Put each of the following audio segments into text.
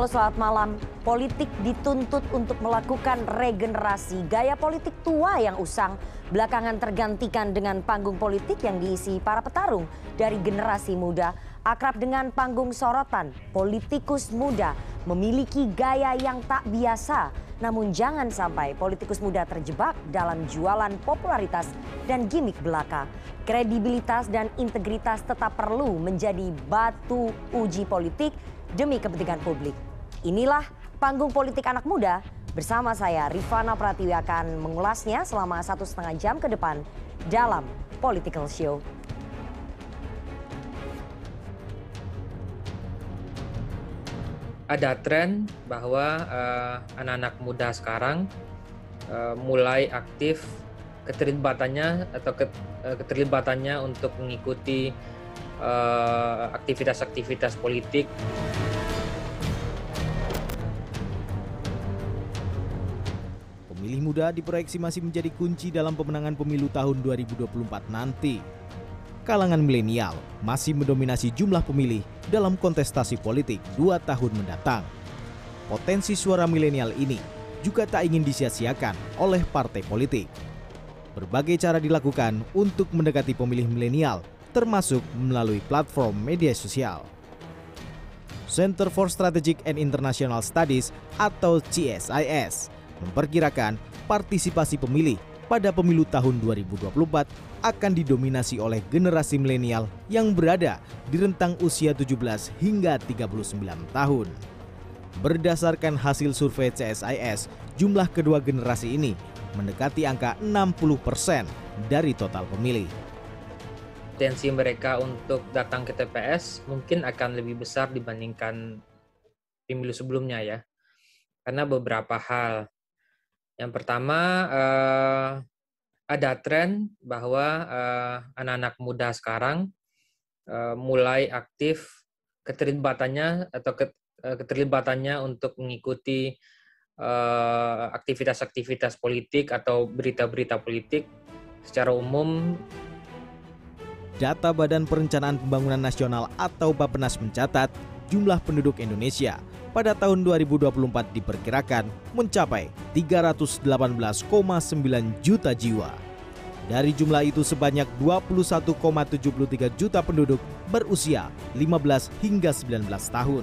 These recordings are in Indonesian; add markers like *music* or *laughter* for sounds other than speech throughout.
Halo selamat malam. Politik dituntut untuk melakukan regenerasi gaya politik tua yang usang belakangan tergantikan dengan panggung politik yang diisi para petarung dari generasi muda akrab dengan panggung sorotan politikus muda memiliki gaya yang tak biasa namun jangan sampai politikus muda terjebak dalam jualan popularitas dan gimmick belaka. Kredibilitas dan integritas tetap perlu menjadi batu uji politik demi kepentingan publik. Inilah panggung politik anak muda bersama saya Rifana Pratiwi akan mengulasnya selama satu setengah jam ke depan dalam Political Show. ada tren bahwa uh, anak-anak muda sekarang uh, mulai aktif keterlibatannya atau uh, keterlibatannya untuk mengikuti aktivitas-aktivitas uh, politik. Pemilih muda diproyeksi masih menjadi kunci dalam pemenangan pemilu tahun 2024 nanti kalangan milenial masih mendominasi jumlah pemilih dalam kontestasi politik dua tahun mendatang. Potensi suara milenial ini juga tak ingin disia-siakan oleh partai politik. Berbagai cara dilakukan untuk mendekati pemilih milenial, termasuk melalui platform media sosial. Center for Strategic and International Studies atau CSIS memperkirakan partisipasi pemilih pada pemilu tahun 2024 akan didominasi oleh generasi milenial yang berada di rentang usia 17 hingga 39 tahun. Berdasarkan hasil survei CSIS, jumlah kedua generasi ini mendekati angka 60 persen dari total pemilih. Potensi mereka untuk datang ke TPS mungkin akan lebih besar dibandingkan pemilu sebelumnya ya. Karena beberapa hal yang pertama uh, ada tren bahwa uh, anak-anak muda sekarang uh, mulai aktif keterlibatannya atau keterlibatannya untuk mengikuti aktivitas-aktivitas politik atau berita-berita politik secara umum. Data Badan Perencanaan Pembangunan Nasional atau Bappenas mencatat jumlah penduduk Indonesia pada tahun 2024 diperkirakan mencapai 318,9 juta jiwa. Dari jumlah itu sebanyak 21,73 juta penduduk berusia 15 hingga 19 tahun.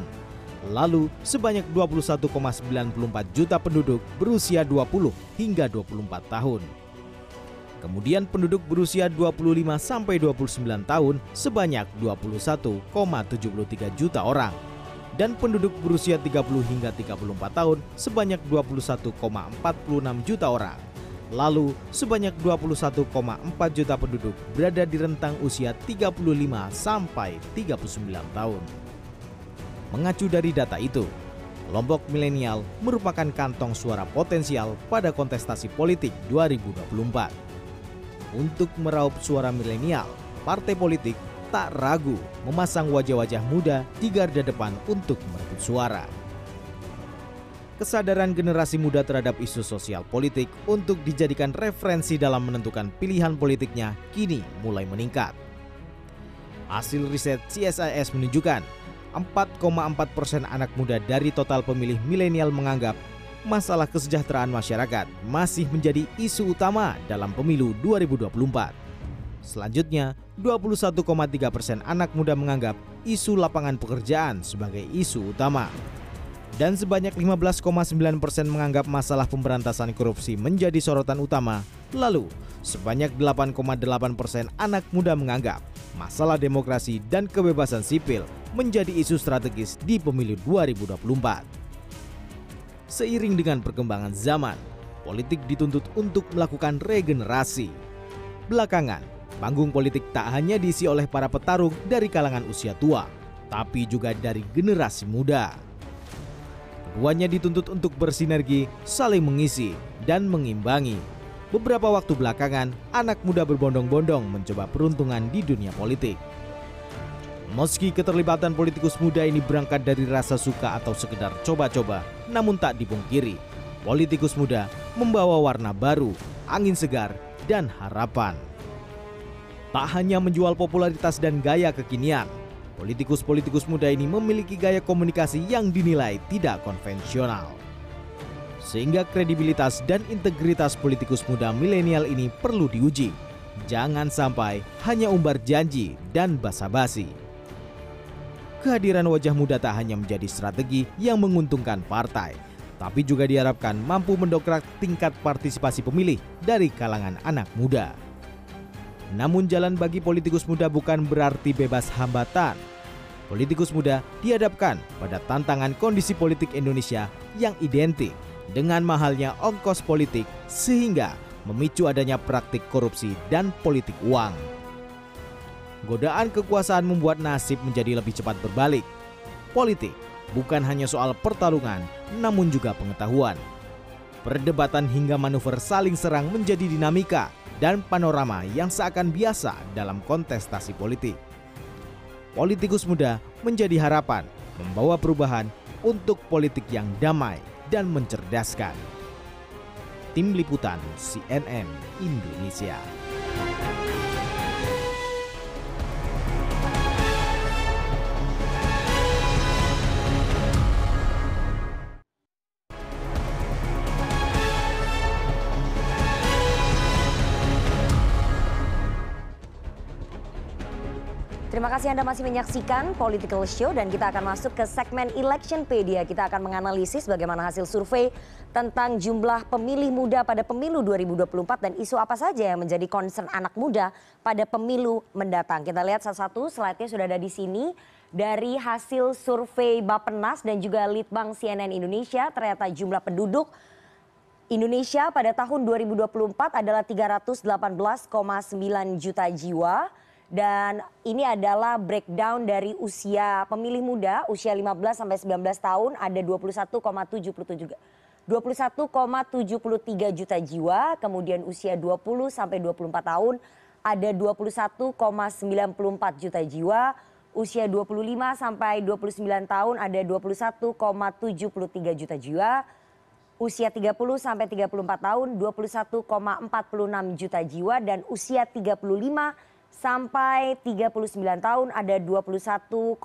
Lalu sebanyak 21,94 juta penduduk berusia 20 hingga 24 tahun. Kemudian penduduk berusia 25 sampai 29 tahun sebanyak 21,73 juta orang dan penduduk berusia 30 hingga 34 tahun sebanyak 21,46 juta orang. Lalu, sebanyak 21,4 juta penduduk berada di rentang usia 35 sampai 39 tahun. Mengacu dari data itu, kelompok milenial merupakan kantong suara potensial pada kontestasi politik 2024. Untuk meraup suara milenial, partai politik tak ragu memasang wajah-wajah muda di garda depan untuk merebut suara. Kesadaran generasi muda terhadap isu sosial politik untuk dijadikan referensi dalam menentukan pilihan politiknya kini mulai meningkat. Hasil riset CSIS menunjukkan 4,4 persen anak muda dari total pemilih milenial menganggap masalah kesejahteraan masyarakat masih menjadi isu utama dalam pemilu 2024. Selanjutnya, 21,3 persen anak muda menganggap isu lapangan pekerjaan sebagai isu utama. Dan sebanyak 15,9 persen menganggap masalah pemberantasan korupsi menjadi sorotan utama. Lalu, sebanyak 8,8 persen anak muda menganggap masalah demokrasi dan kebebasan sipil menjadi isu strategis di pemilu 2024. Seiring dengan perkembangan zaman, politik dituntut untuk melakukan regenerasi. Belakangan, Panggung politik tak hanya diisi oleh para petarung dari kalangan usia tua, tapi juga dari generasi muda. Keduanya dituntut untuk bersinergi, saling mengisi, dan mengimbangi. Beberapa waktu belakangan, anak muda berbondong-bondong mencoba peruntungan di dunia politik. Meski keterlibatan politikus muda ini berangkat dari rasa suka atau sekedar coba-coba, namun tak dipungkiri, politikus muda membawa warna baru, angin segar, dan harapan tak hanya menjual popularitas dan gaya kekinian. Politikus-politikus muda ini memiliki gaya komunikasi yang dinilai tidak konvensional. Sehingga kredibilitas dan integritas politikus muda milenial ini perlu diuji. Jangan sampai hanya umbar janji dan basa-basi. Kehadiran wajah muda tak hanya menjadi strategi yang menguntungkan partai, tapi juga diharapkan mampu mendokrak tingkat partisipasi pemilih dari kalangan anak muda. Namun jalan bagi politikus muda bukan berarti bebas hambatan. Politikus muda dihadapkan pada tantangan kondisi politik Indonesia yang identik dengan mahalnya ongkos politik sehingga memicu adanya praktik korupsi dan politik uang. Godaan kekuasaan membuat nasib menjadi lebih cepat berbalik. Politik bukan hanya soal pertarungan, namun juga pengetahuan. Perdebatan hingga manuver saling serang menjadi dinamika dan panorama yang seakan biasa dalam kontestasi politik. Politikus muda menjadi harapan membawa perubahan untuk politik yang damai dan mencerdaskan. Tim Liputan CNN Indonesia. Kasih Anda masih menyaksikan Political Show dan kita akan masuk ke segmen Electionpedia. Kita akan menganalisis bagaimana hasil survei tentang jumlah pemilih muda pada pemilu 2024 dan isu apa saja yang menjadi concern anak muda pada pemilu mendatang. Kita lihat satu-satu slide-nya sudah ada di sini. Dari hasil survei Bapenas dan juga Litbang CNN Indonesia, ternyata jumlah penduduk Indonesia pada tahun 2024 adalah 318,9 juta jiwa dan ini adalah breakdown dari usia pemilih muda usia 15 sampai 19 tahun ada 21,77 21,73 juta jiwa, kemudian usia 20 sampai 24 tahun ada 21,94 juta jiwa, usia 25 sampai 29 tahun ada 21,73 juta jiwa, usia 30 sampai 34 tahun 21,46 juta jiwa dan usia 35 sampai 39 tahun ada 21,4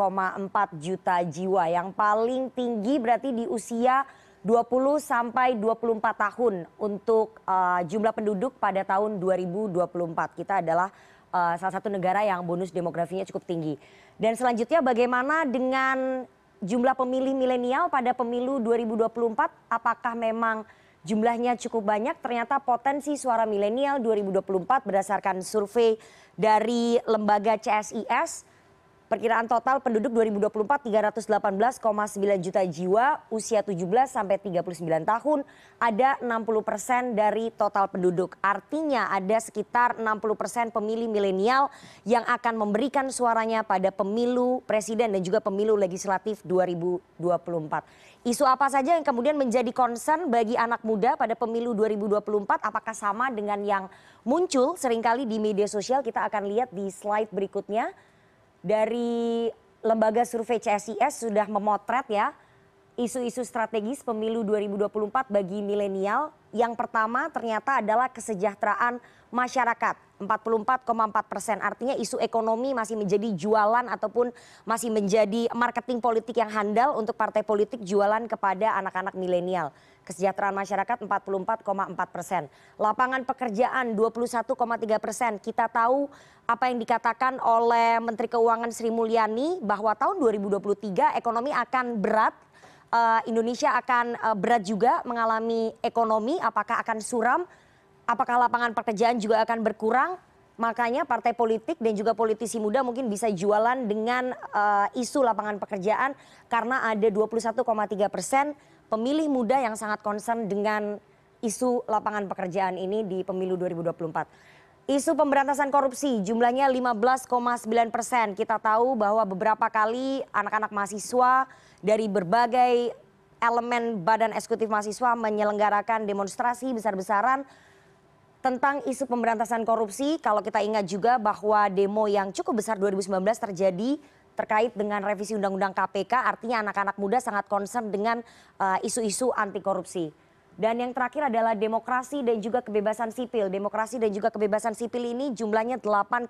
juta jiwa. Yang paling tinggi berarti di usia 20 sampai 24 tahun untuk uh, jumlah penduduk pada tahun 2024. Kita adalah uh, salah satu negara yang bonus demografinya cukup tinggi. Dan selanjutnya bagaimana dengan jumlah pemilih milenial pada pemilu 2024? Apakah memang jumlahnya cukup banyak? Ternyata potensi suara milenial 2024 berdasarkan survei dari lembaga CSIS perkiraan total penduduk 2024 318,9 juta jiwa usia 17 sampai 39 tahun ada 60 persen dari total penduduk. Artinya ada sekitar 60 persen pemilih milenial yang akan memberikan suaranya pada pemilu presiden dan juga pemilu legislatif 2024. Isu apa saja yang kemudian menjadi concern bagi anak muda pada pemilu 2024? Apakah sama dengan yang muncul sering kali di media sosial? Kita akan lihat di slide berikutnya dari lembaga survei CSIS sudah memotret ya isu-isu strategis pemilu 2024 bagi milenial. Yang pertama ternyata adalah kesejahteraan masyarakat 44,4 persen. Artinya isu ekonomi masih menjadi jualan ataupun masih menjadi marketing politik yang handal untuk partai politik jualan kepada anak-anak milenial. Kesejahteraan masyarakat 44,4 persen. Lapangan pekerjaan 21,3 persen. Kita tahu apa yang dikatakan oleh Menteri Keuangan Sri Mulyani bahwa tahun 2023 ekonomi akan berat Indonesia akan uh, berat juga mengalami ekonomi apakah akan suram apakah lapangan pekerjaan juga akan berkurang makanya partai politik dan juga politisi muda mungkin bisa jualan dengan uh, isu lapangan pekerjaan karena ada 21,3 persen pemilih muda yang sangat concern dengan isu lapangan pekerjaan ini di pemilu 2024. Isu pemberantasan korupsi jumlahnya 15,9 persen. Kita tahu bahwa beberapa kali anak-anak mahasiswa dari berbagai elemen badan eksekutif mahasiswa menyelenggarakan demonstrasi besar-besaran tentang isu pemberantasan korupsi. Kalau kita ingat juga bahwa demo yang cukup besar 2019 terjadi terkait dengan revisi undang-undang KPK, artinya anak-anak muda sangat concern dengan uh, isu-isu anti korupsi. Dan yang terakhir adalah demokrasi dan juga kebebasan sipil. Demokrasi dan juga kebebasan sipil ini jumlahnya 8,8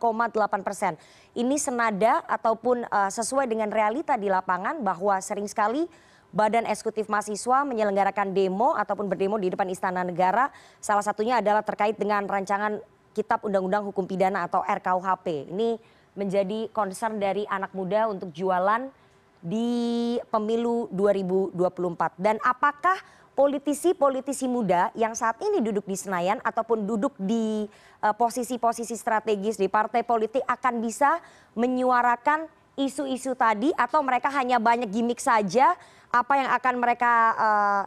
persen. Ini senada ataupun uh, sesuai dengan realita di lapangan bahwa sering sekali Badan Eksekutif Mahasiswa menyelenggarakan demo ataupun berdemo di depan Istana Negara. Salah satunya adalah terkait dengan rancangan Kitab Undang-Undang Hukum Pidana atau RKUHP. Ini menjadi concern dari anak muda untuk jualan di pemilu 2024. Dan apakah politisi-politisi muda yang saat ini duduk di Senayan ataupun duduk di eh, posisi-posisi strategis di partai politik akan bisa menyuarakan isu-isu tadi atau mereka hanya banyak gimmick saja? Apa yang akan mereka uh,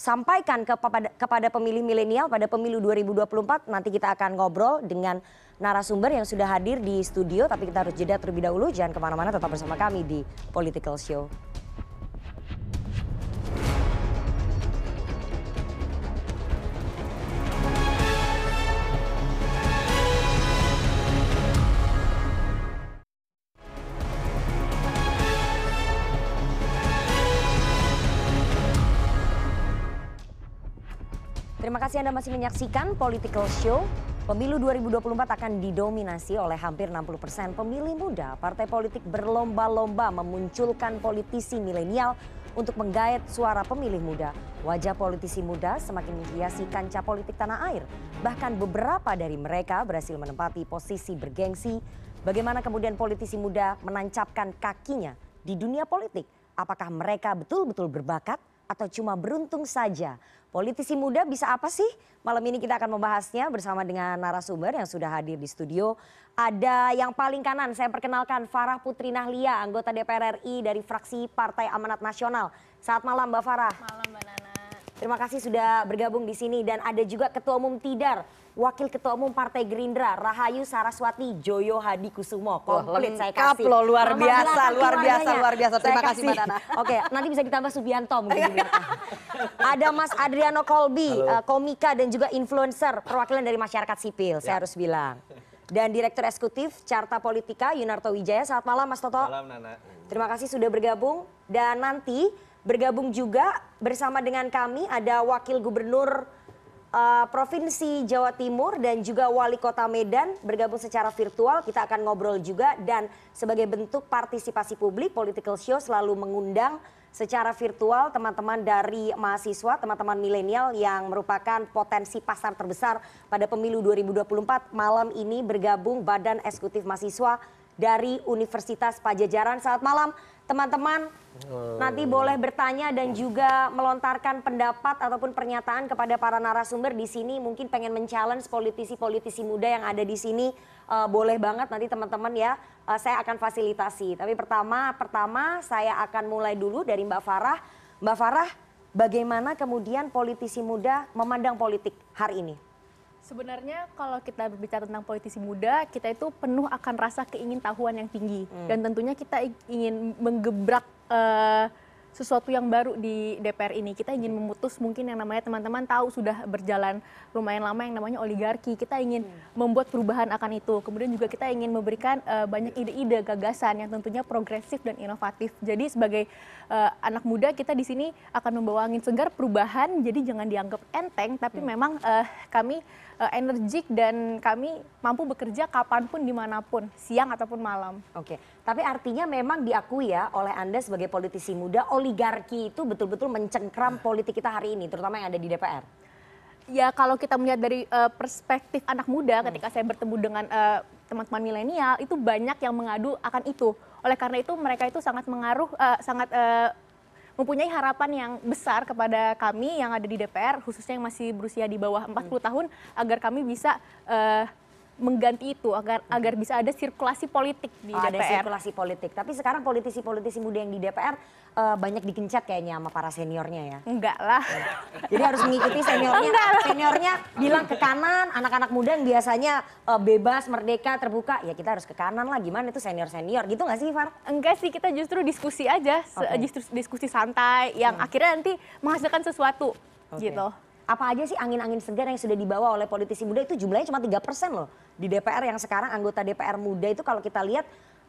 sampaikan kepada, kepada pemilih milenial pada pemilu 2024 nanti kita akan ngobrol dengan narasumber yang sudah hadir di studio tapi kita harus jeda terlebih dahulu. Jangan ke mana-mana tetap bersama kami di Political Show. Kasih Anda masih menyaksikan Political Show. Pemilu 2024 akan didominasi oleh hampir 60 persen pemilih muda. Partai politik berlomba-lomba memunculkan politisi milenial untuk menggait suara pemilih muda. Wajah politisi muda semakin menghiasi kancah politik tanah air. Bahkan beberapa dari mereka berhasil menempati posisi bergengsi. Bagaimana kemudian politisi muda menancapkan kakinya di dunia politik? Apakah mereka betul-betul berbakat atau cuma beruntung saja? Politisi muda bisa apa sih? Malam ini kita akan membahasnya bersama dengan narasumber yang sudah hadir di studio. Ada yang paling kanan, saya perkenalkan Farah Putri Nahlia, anggota DPR RI dari fraksi Partai Amanat Nasional. Saat malam Mbak Farah. Malam Mbak Nana. Terima kasih sudah bergabung di sini dan ada juga Ketua Umum Tidar, Wakil Ketua Umum Partai Gerindra Rahayu Saraswati Joyo Hadi Kusumo. Komplit Wah, saya kasih. loh luar Mama biasa, luar biasa, luar biasa. Terima Saya kasih Mbak Nana. *laughs* Oke, nanti bisa ditambah Subianto mungkin. *laughs* Ada Mas Adriano Kolbi, uh, komika dan juga influencer perwakilan dari masyarakat sipil, saya harus bilang. Dan Direktur Eksekutif Carta Politika Yunarto Wijaya. Selamat malam Mas Toto. Malam Nana. Terima kasih sudah bergabung dan nanti bergabung juga bersama dengan kami ada Wakil Gubernur uh, Provinsi Jawa Timur dan juga Wali Kota Medan bergabung secara virtual. Kita akan ngobrol juga dan sebagai bentuk partisipasi publik Political Show selalu mengundang secara virtual teman-teman dari mahasiswa, teman-teman milenial yang merupakan potensi pasar terbesar pada pemilu 2024. Malam ini bergabung Badan Eksekutif Mahasiswa dari Universitas Pajajaran. Selamat malam teman-teman. Nanti boleh bertanya dan juga melontarkan pendapat ataupun pernyataan kepada para narasumber di sini. Mungkin pengen men-challenge politisi-politisi muda yang ada di sini. Uh, boleh banget nanti teman-teman ya. Uh, saya akan fasilitasi. Tapi pertama, pertama saya akan mulai dulu dari Mbak Farah. Mbak Farah, bagaimana kemudian politisi muda memandang politik hari ini? Sebenarnya kalau kita berbicara tentang politisi muda, kita itu penuh akan rasa keingintahuan yang tinggi hmm. dan tentunya kita ingin menggebrak uh, sesuatu yang baru di DPR ini. Kita ingin memutus mungkin yang namanya teman-teman tahu sudah berjalan lumayan lama yang namanya oligarki. Kita ingin hmm. membuat perubahan akan itu. Kemudian juga kita ingin memberikan uh, banyak ide-ide, gagasan yang tentunya progresif dan inovatif. Jadi sebagai uh, anak muda kita di sini akan membawa angin segar perubahan. Jadi jangan dianggap enteng, tapi hmm. memang uh, kami uh, energik dan kami mampu bekerja kapan pun di mana pun, siang ataupun malam. Oke, tapi artinya memang diakui ya oleh Anda sebagai politisi muda, oligarki itu betul-betul mencengkram politik kita hari ini, terutama yang ada di DPR. Ya kalau kita melihat dari uh, perspektif anak muda, hmm. ketika saya bertemu dengan uh, teman-teman milenial, itu banyak yang mengadu akan itu. Oleh karena itu mereka itu sangat mengaruh, uh, sangat uh, mempunyai harapan yang besar kepada kami yang ada di DPR, khususnya yang masih berusia di bawah 40 hmm. tahun, agar kami bisa uh, mengganti itu agar agar bisa ada sirkulasi politik di oh, DPR. Ada sirkulasi politik. Tapi sekarang politisi-politisi muda yang di DPR uh, banyak dikencat kayaknya sama para seniornya ya. Enggak lah. Jadi harus mengikuti seniornya. Seniornya bilang ke kanan, anak-anak muda yang biasanya uh, bebas, merdeka, terbuka, ya kita harus ke kanan lah. Gimana itu senior-senior gitu nggak sih, Far? Enggak sih, kita justru diskusi aja, okay. justru diskusi santai yang hmm. akhirnya nanti menghasilkan sesuatu okay. gitu apa aja sih angin-angin segar yang sudah dibawa oleh politisi muda? Itu jumlahnya cuma tiga persen loh di DPR yang sekarang anggota DPR muda itu kalau kita lihat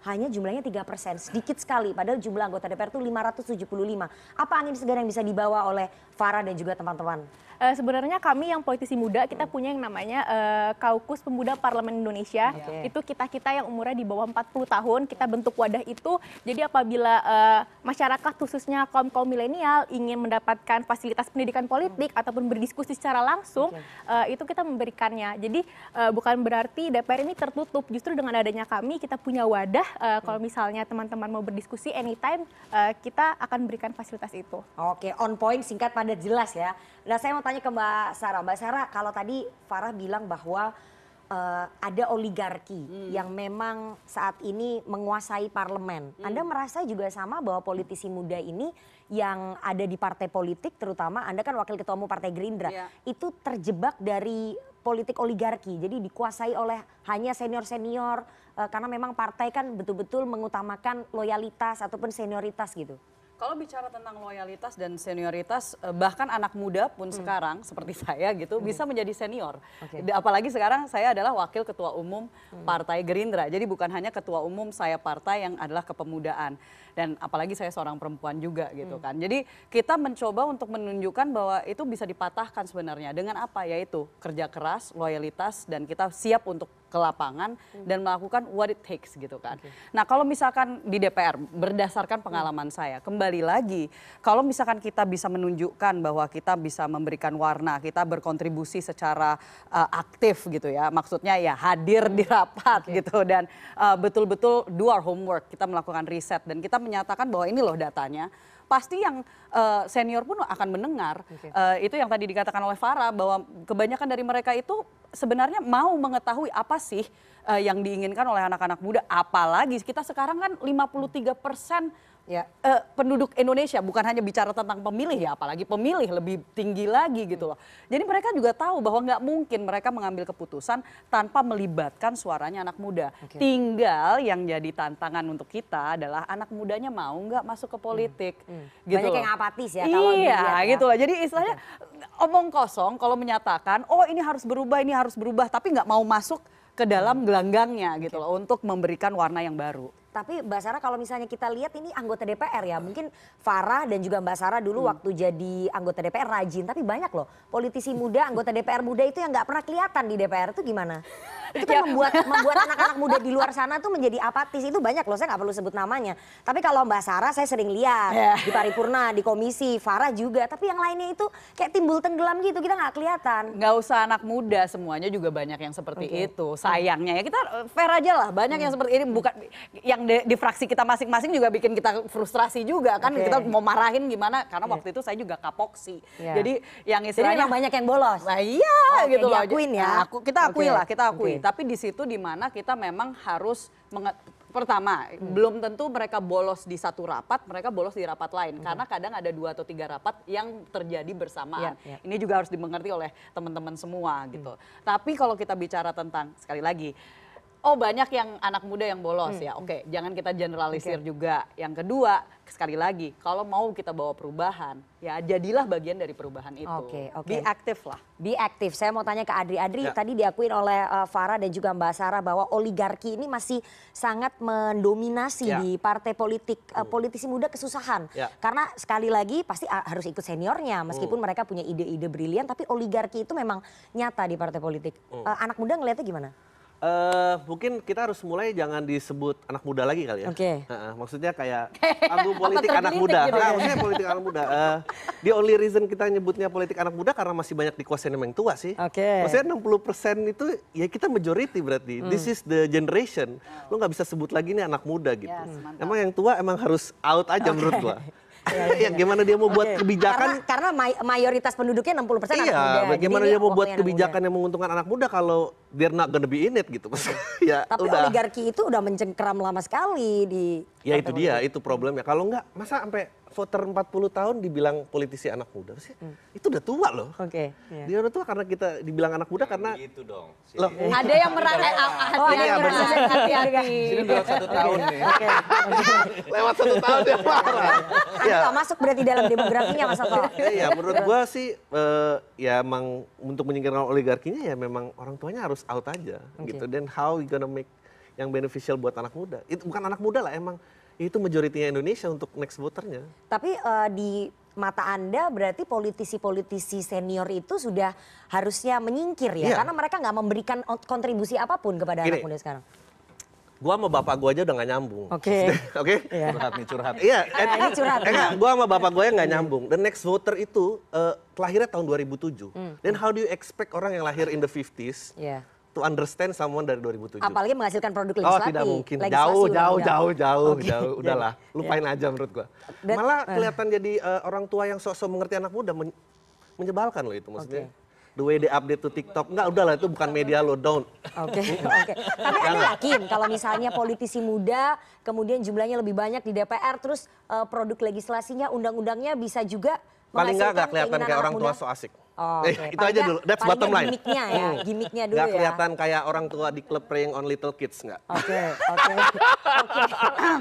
hanya jumlahnya tiga persen, sedikit sekali. Padahal jumlah anggota DPR itu 575. Apa angin segar yang bisa dibawa oleh Farah dan juga teman-teman? Uh, sebenarnya kami yang politisi muda kita punya yang namanya uh, Kaukus Pemuda Parlemen Indonesia. Okay. Itu kita-kita yang umurnya di bawah 40 tahun, kita bentuk wadah itu. Jadi apabila uh, masyarakat khususnya kaum-kaum milenial ingin mendapatkan fasilitas pendidikan politik hmm. ataupun berdiskusi secara langsung, okay. uh, itu kita memberikannya. Jadi uh, bukan berarti DPR ini tertutup. Justru dengan adanya kami kita punya wadah uh, kalau misalnya teman-teman mau berdiskusi anytime uh, kita akan berikan fasilitas itu. Oke, on point, singkat, padat, jelas ya. Nah saya mau tanya ke Mbak Sarah. Mbak Sarah kalau tadi Farah bilang bahwa uh, ada oligarki hmm. yang memang saat ini menguasai parlemen. Hmm. Anda merasa juga sama bahwa politisi muda ini yang ada di partai politik terutama Anda kan wakil ketua umum Partai Gerindra yeah. itu terjebak dari politik oligarki. Jadi dikuasai oleh hanya senior-senior uh, karena memang partai kan betul-betul mengutamakan loyalitas ataupun senioritas gitu. Kalau bicara tentang loyalitas dan senioritas, eh, bahkan anak muda pun hmm. sekarang seperti *laughs* saya gitu hmm. bisa menjadi senior. Okay. Apalagi sekarang saya adalah wakil ketua umum hmm. Partai Gerindra. Jadi bukan hanya ketua umum saya partai yang adalah kepemudaan dan apalagi saya seorang perempuan juga gitu hmm. kan. Jadi kita mencoba untuk menunjukkan bahwa itu bisa dipatahkan sebenarnya dengan apa yaitu kerja keras, loyalitas dan kita siap untuk ke lapangan hmm. dan melakukan what it takes gitu kan. Okay. Nah, kalau misalkan di DPR berdasarkan pengalaman hmm. saya, kembali lagi kalau misalkan kita bisa menunjukkan bahwa kita bisa memberikan warna, kita berkontribusi secara uh, aktif gitu ya. Maksudnya ya hadir di rapat okay. gitu dan uh, betul-betul do our homework, kita melakukan riset dan kita menyatakan bahwa ini loh datanya pasti yang uh, senior pun akan mendengar. Okay. Uh, eh, itu yang tadi dikatakan oleh Farah bahwa kebanyakan dari mereka itu sebenarnya mau mengetahui apa sih uh, yang diinginkan oleh anak-anak muda. Apalagi kita sekarang kan 53 persen ya uh, penduduk Indonesia bukan hanya bicara tentang pemilih ya apalagi pemilih lebih tinggi lagi gitu loh jadi mereka juga tahu bahwa nggak mungkin mereka mengambil keputusan tanpa melibatkan suaranya anak muda okay. tinggal yang jadi tantangan untuk kita adalah anak mudanya mau nggak masuk ke politik hmm. Hmm. gitu banyak loh. yang apatis ya kalau iya ya. gitu loh jadi istilahnya okay. omong kosong kalau menyatakan oh ini harus berubah ini harus berubah tapi nggak mau masuk ke dalam gelanggangnya gitu loh untuk memberikan warna yang baru. Tapi Mbak Sarah kalau misalnya kita lihat ini anggota DPR ya, mungkin Farah dan juga Mbak Sarah dulu hmm. waktu jadi anggota DPR rajin, tapi banyak loh politisi muda, anggota DPR muda itu yang nggak pernah kelihatan di DPR itu gimana? itu kan ya. membuat membuat anak-anak muda di luar sana tuh menjadi apatis itu banyak loh saya nggak perlu sebut namanya tapi kalau Mbak Sarah saya sering lihat ya. di paripurna di komisi Farah juga tapi yang lainnya itu kayak timbul tenggelam gitu kita nggak kelihatan nggak usah anak muda semuanya juga banyak yang seperti okay. itu sayangnya ya kita fair aja lah banyak hmm. yang seperti ini bukan yang di, di fraksi kita masing-masing juga bikin kita frustrasi juga kan okay. kita mau marahin gimana karena yeah. waktu itu saya juga kapoksi yeah. jadi yang istilahnya jadi banyak yang bolos nah iya oh, gitu loh diakuin ya nah, aku, kita akui okay. lah kita akui okay. tapi di situ di mana kita memang harus pertama hmm. belum tentu mereka bolos di satu rapat, mereka bolos di rapat lain hmm. karena kadang ada dua atau tiga rapat yang terjadi bersamaan. Ya, ya. Ini juga harus dimengerti oleh teman-teman semua gitu. Hmm. Tapi kalau kita bicara tentang sekali lagi oh banyak yang anak muda yang bolos hmm. ya. Oke, jangan kita generalisir okay. juga. Yang kedua, sekali lagi, kalau mau kita bawa perubahan, ya jadilah bagian dari perubahan itu. Oke, okay, oke. Okay. Be aktif lah. Be aktif. Saya mau tanya ke Adri. Adri ya. tadi diakuin oleh uh, Farah dan juga Mbak Sarah bahwa oligarki ini masih sangat mendominasi ya. di partai politik. Uh, politisi muda kesusahan. Ya. Karena sekali lagi pasti uh, harus ikut seniornya meskipun hmm. mereka punya ide-ide brilian tapi oligarki itu memang nyata di partai politik. Hmm. Uh, anak muda ngelihatnya gimana? Uh, mungkin kita harus mulai jangan disebut anak muda lagi kali ya. Oke. Okay. Uh, maksudnya kayak *laughs* panggung politik anak muda. Gitu nah, maksudnya politik anak muda. Uh, the only reason kita nyebutnya politik anak muda karena masih banyak dikuasain yang tua sih. Oke. Okay. Maksudnya 60% itu ya kita majority berarti. Hmm. This is the generation. Lo nggak bisa sebut lagi ini anak muda gitu. Yes, emang yang tua emang harus out aja okay. menurut gua. *laughs* *laughs* ya, ya, gimana dia mau buat kebijakan karena, karena mayoritas penduduknya 60% persen iya, anak muda. bagaimana dia mau buat kebijakan yang menguntungkan anak muda kalau they're not gonna be in it gitu. *laughs* ya Tapi udah. oligarki itu udah mencengkram lama sekali di Ya itu dia, itu problemnya. Kalau enggak masa sampai voter 40 tahun dibilang politisi anak muda sih hmm. itu udah tua loh. Oke. Okay, yeah. Dia udah tua karena kita dibilang anak muda karena itu dong. Sini. Loh, ada yang merasa eh, oh, yang merasa hati-hati. Sini belum satu tahun nih. Lewat satu tahun dia marah. ya. masuk berarti dalam demografinya Mas Oto. Iya, menurut gua sih uh, ya emang untuk menyingkirkan oligarkinya ya memang orang tuanya harus out aja okay. gitu. Dan how we gonna make yang beneficial buat anak muda. Itu bukan anak muda lah emang itu majoritinya Indonesia untuk next voternya. Tapi uh, di mata Anda berarti politisi-politisi senior itu sudah harusnya menyingkir ya? Iya. Karena mereka nggak memberikan kontribusi apa pun kepada Gini. anak muda sekarang. Gua sama bapak gua aja udah gak nyambung. Oke. *laughs* Oke? Iya. Curhat nih curhat. Iya, Ah, ini curhat. Eh, enggak, gua sama bapak gua yang nggak nyambung. The next voter itu eh, lahirnya tahun 2007. Dan how do you expect orang yang lahir in the 50s Iya. To understand someone dari 2007? Apalagi menghasilkan produk Oh legislatif. tidak mungkin, jauh, jauh, jauh, jauh, Oke. jauh. Udahlah, Iya. *laughs* lupain aja menurut gua. Dan- Malah kelihatan jadi eh, orang tua yang sok-sok mengerti anak muda, men- menyebalkan loh itu maksudnya. The way they update to TikTok, enggak udahlah itu bukan media lo, don't. Oke, *laughs* oke. Tapi Anda yakin kalau misalnya politisi muda, kemudian jumlahnya lebih banyak di DPR, terus eh, produk legislasinya, undang-undangnya bisa juga Paling enggak enggak kelihatan kayak orang tua so asik. Oh, Eh, oke. itu Paling aja nggak- dulu, that's bottom nggak line. Gimmicknya ya, Hmm. gimmicknya dulu Nggak ya. kelihatan kayak orang tua di klub preying on little kids enggak. Oke, *laughs* oke, oke,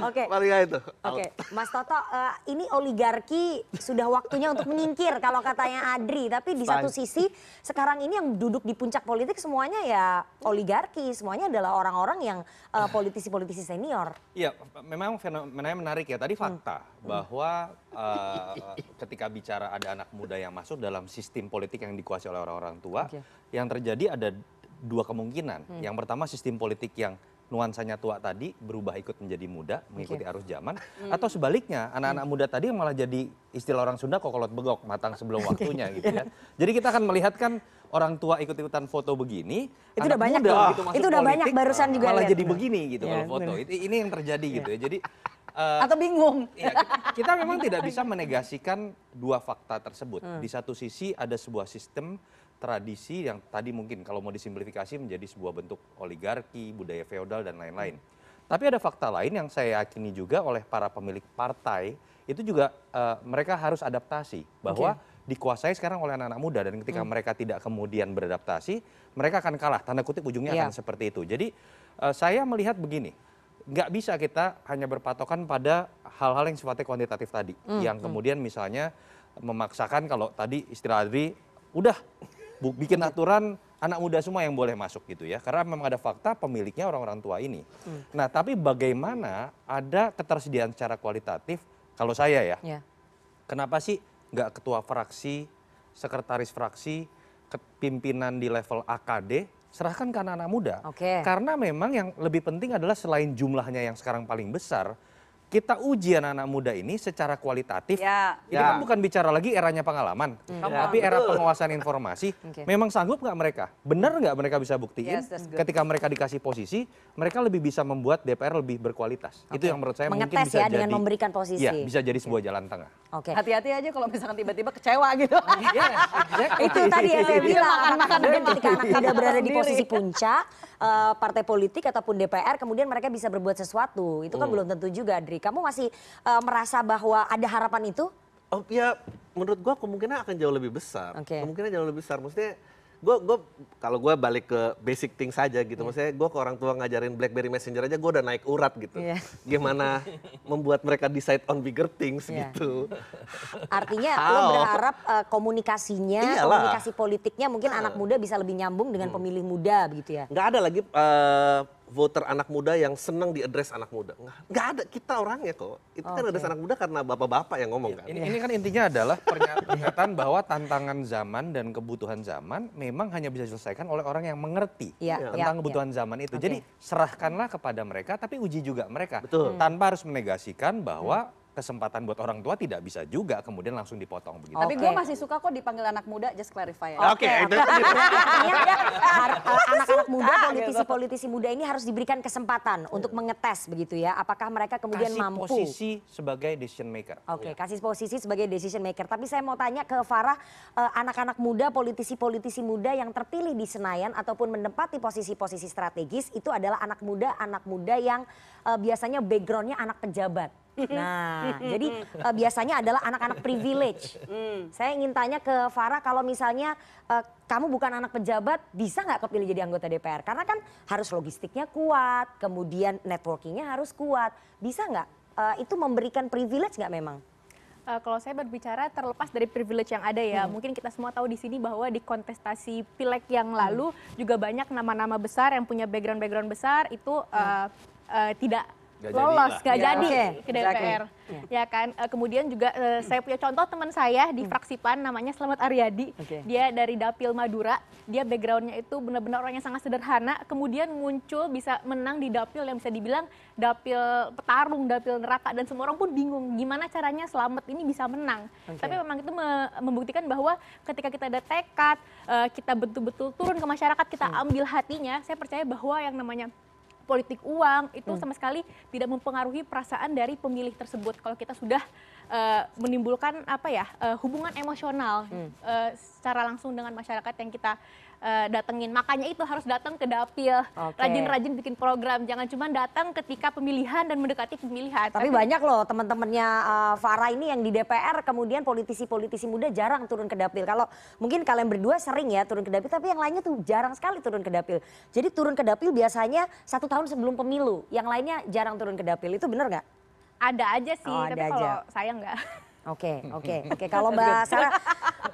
oke. Paling nggak itu. Oke, Mas Toto, eh, ini oligarki sudah waktunya untuk menyingkir kalau katanya Adri. Tapi di satu sisi sekarang ini yang duduk di puncak politik semuanya ya oligarki, semuanya adalah orang-orang yang eh, politisi-politisi senior. Iya, memang fenomenanya menarik ya. Tadi fakta bahwa eh, ketika bicara ada anak muda yang masuk dalam sistem politik yang dikuasai oleh orang-orang tua, yang terjadi ada dua kemungkinan. Yang pertama sistem politik yang nuansanya tua tadi berubah ikut menjadi muda, mengikuti arus zaman, atau sebaliknya anak-anak muda tadi malah jadi istilah orang Sunda kokolot begok, matang sebelum waktunya gitu ya. Jadi kita akan melihat kan orang tua ikut-ikutan foto begini, Itu udah banyak muda masuk Itu udah banyak politik, barusan juga malah lihat. jadi begini gitu Iya, kalau foto. bener. Ini yang terjadi gitu ya. Jadi eh, Atau bingung. Iya, kita, kita *laughs* memang tidak bisa menegasikan dua fakta tersebut. Di satu sisi ada sebuah sistem tradisi yang tadi mungkin kalau mau disimplifikasi menjadi sebuah bentuk oligarki, budaya feodal dan lain-lain. Tapi ada fakta lain yang saya yakini juga oleh para pemilik partai itu juga eh, mereka harus adaptasi bahwa dikuasai sekarang oleh anak-anak muda dan ketika mereka tidak kemudian beradaptasi, mereka akan kalah. Tanda kutip ujungnya Iya. akan seperti itu. Jadi eh, saya melihat begini, nggak bisa kita hanya berpatokan pada hal-hal yang sifatnya kuantitatif tadi, yang kemudian misalnya memaksakan kalau tadi istilah Adri, udah bu- bikin aturan anak muda semua yang boleh masuk gitu ya, karena memang ada fakta pemiliknya orang-orang tua ini. Nah, tapi bagaimana ada ketersediaan secara kualitatif? Kalau saya ya, Ya. Kenapa sih nggak ketua fraksi, sekretaris fraksi, pimpinan di level AKD, serahkan ke anak-anak muda? Oke. Karena memang yang lebih penting adalah selain jumlahnya yang sekarang paling besar, kita uji anak-anak muda ini secara kualitatif. Ya. Ini Ya. kan bukan bicara lagi eranya pengalaman, tapi era penguasaan informasi. *laughs* Oke. Memang sanggup nggak mereka? Benar nggak mereka bisa buktiin? Yes. Ketika mereka dikasih posisi, mereka lebih bisa membuat DPR lebih berkualitas. Itu yang menurut saya mungkin Mengetes bisa ya jadi. dengan memberikan posisi. Iya, bisa jadi sebuah jalan tengah. Oke. Hati-hati aja kalau misalkan tiba-tiba kecewa gitu. *laughs* itu tadi yang saya bilang makan-makan ketika anak muda berada di posisi puncak eh, partai politik ataupun DPR kemudian mereka bisa berbuat sesuatu itu Hmm. kan belum tentu juga Adri kamu masih eh, merasa bahwa ada harapan itu Oh ya, menurut gua kemungkinan akan jauh lebih besar. Oke. Kemungkinan jauh lebih besar. Maksudnya, gua gua kalau gua balik ke basic thing saja gitu. Maksudnya, gua ke orang tua ngajarin BlackBerry Messenger aja, gua udah naik urat gitu. Iya. Gimana membuat mereka decide on bigger things Iya. gitu. artinya *laughs* lo berharap eh, komunikasinya Iyalah. komunikasi politiknya mungkin anak muda bisa lebih nyambung dengan pemilih muda begitu ya Nggak ada lagi eh, voter anak muda yang senang diadres anak muda. Nggak, nggak ada, kita orangnya kok. Itu kan Oke. adres anak muda karena bapak-bapak yang ngomong kan. Ini, ini kan intinya adalah pernya- pernyataan bahwa tantangan zaman dan kebutuhan zaman memang hanya bisa diselesaikan oleh orang yang mengerti Iya, tentang iya, kebutuhan zaman itu. Oke. Jadi serahkanlah kepada mereka, tapi uji juga mereka. Betul. Tanpa harus menegasikan bahwa kesempatan buat orang tua tidak bisa juga kemudian langsung dipotong begitu. Tapi gue masih suka kok dipanggil anak muda, just clarify ya. Oke, itu Artinya har- eh, anak-anak muda, Suka politisi-politisi muda ini harus diberikan kesempatan untuk mengetes begitu ya. Apakah mereka kemudian Kasih mampu? posisi sebagai decision maker. Oke, kasih posisi sebagai decision maker. Tapi saya mau tanya ke Farah, eh, anak-anak muda, politisi-politisi muda yang terpilih di Senayan ataupun menempati posisi-posisi strategis itu adalah anak muda, anak muda yang eh, biasanya backgroundnya anak pejabat. Nah, jadi eh, biasanya adalah anak-anak privilege. Saya ingin tanya ke Farah, kalau misalnya eh, kamu bukan anak pejabat, bisa nggak kepilih jadi anggota DPR? Karena kan harus logistiknya kuat, kemudian networkingnya harus kuat. Bisa nggak? Eh, itu memberikan privilege nggak memang? Uh, kalau saya berbicara terlepas dari privilege yang ada ya, hmm. mungkin kita semua tahu di sini bahwa di kontestasi pileg yang hmm. lalu hmm. juga banyak nama-nama besar yang punya background-background besar itu uh, uh, tidak Gak lolos, nggak ya. jadi okay. ke DPR, exactly. ya kan. Uh, kemudian juga uh, saya punya contoh teman saya di hmm. fraksi PAN namanya Selamat Aryadi, okay. dia dari Dapil Madura, dia backgroundnya itu benar-benar orang yang sangat sederhana, kemudian muncul bisa menang di Dapil yang bisa dibilang Dapil petarung, Dapil neraka dan semua orang pun bingung gimana caranya Selamat ini bisa menang. Okay. Tapi memang itu membuktikan bahwa ketika kita ada tekad, uh, kita betul-betul turun ke masyarakat, kita hmm. ambil hatinya, saya percaya bahwa yang namanya politik uang itu hmm. sama sekali tidak mempengaruhi perasaan dari pemilih tersebut kalau kita sudah uh, menimbulkan apa ya uh, hubungan emosional hmm. uh, secara langsung dengan masyarakat yang kita uh, datengin. Makanya itu harus datang ke dapil, rajin-rajin okay. bikin program. Jangan cuma datang ketika pemilihan dan mendekati pemilihan. Tapi, Tapi banyak loh teman-temannya uh, Farah ini yang di DPR kemudian politisi-politisi muda jarang turun ke dapil. Kalau mungkin kalian berdua sering ya turun ke dapil, tapi yang lainnya tuh jarang sekali turun ke dapil. Jadi turun ke dapil biasanya satu tahun sebelum pemilu, yang lainnya jarang turun ke dapil. Itu benar nggak? Ada aja sih, oh, tapi kalau saya nggak. *laughs* Oke, oke, oke. Kalau Mbak Sarah,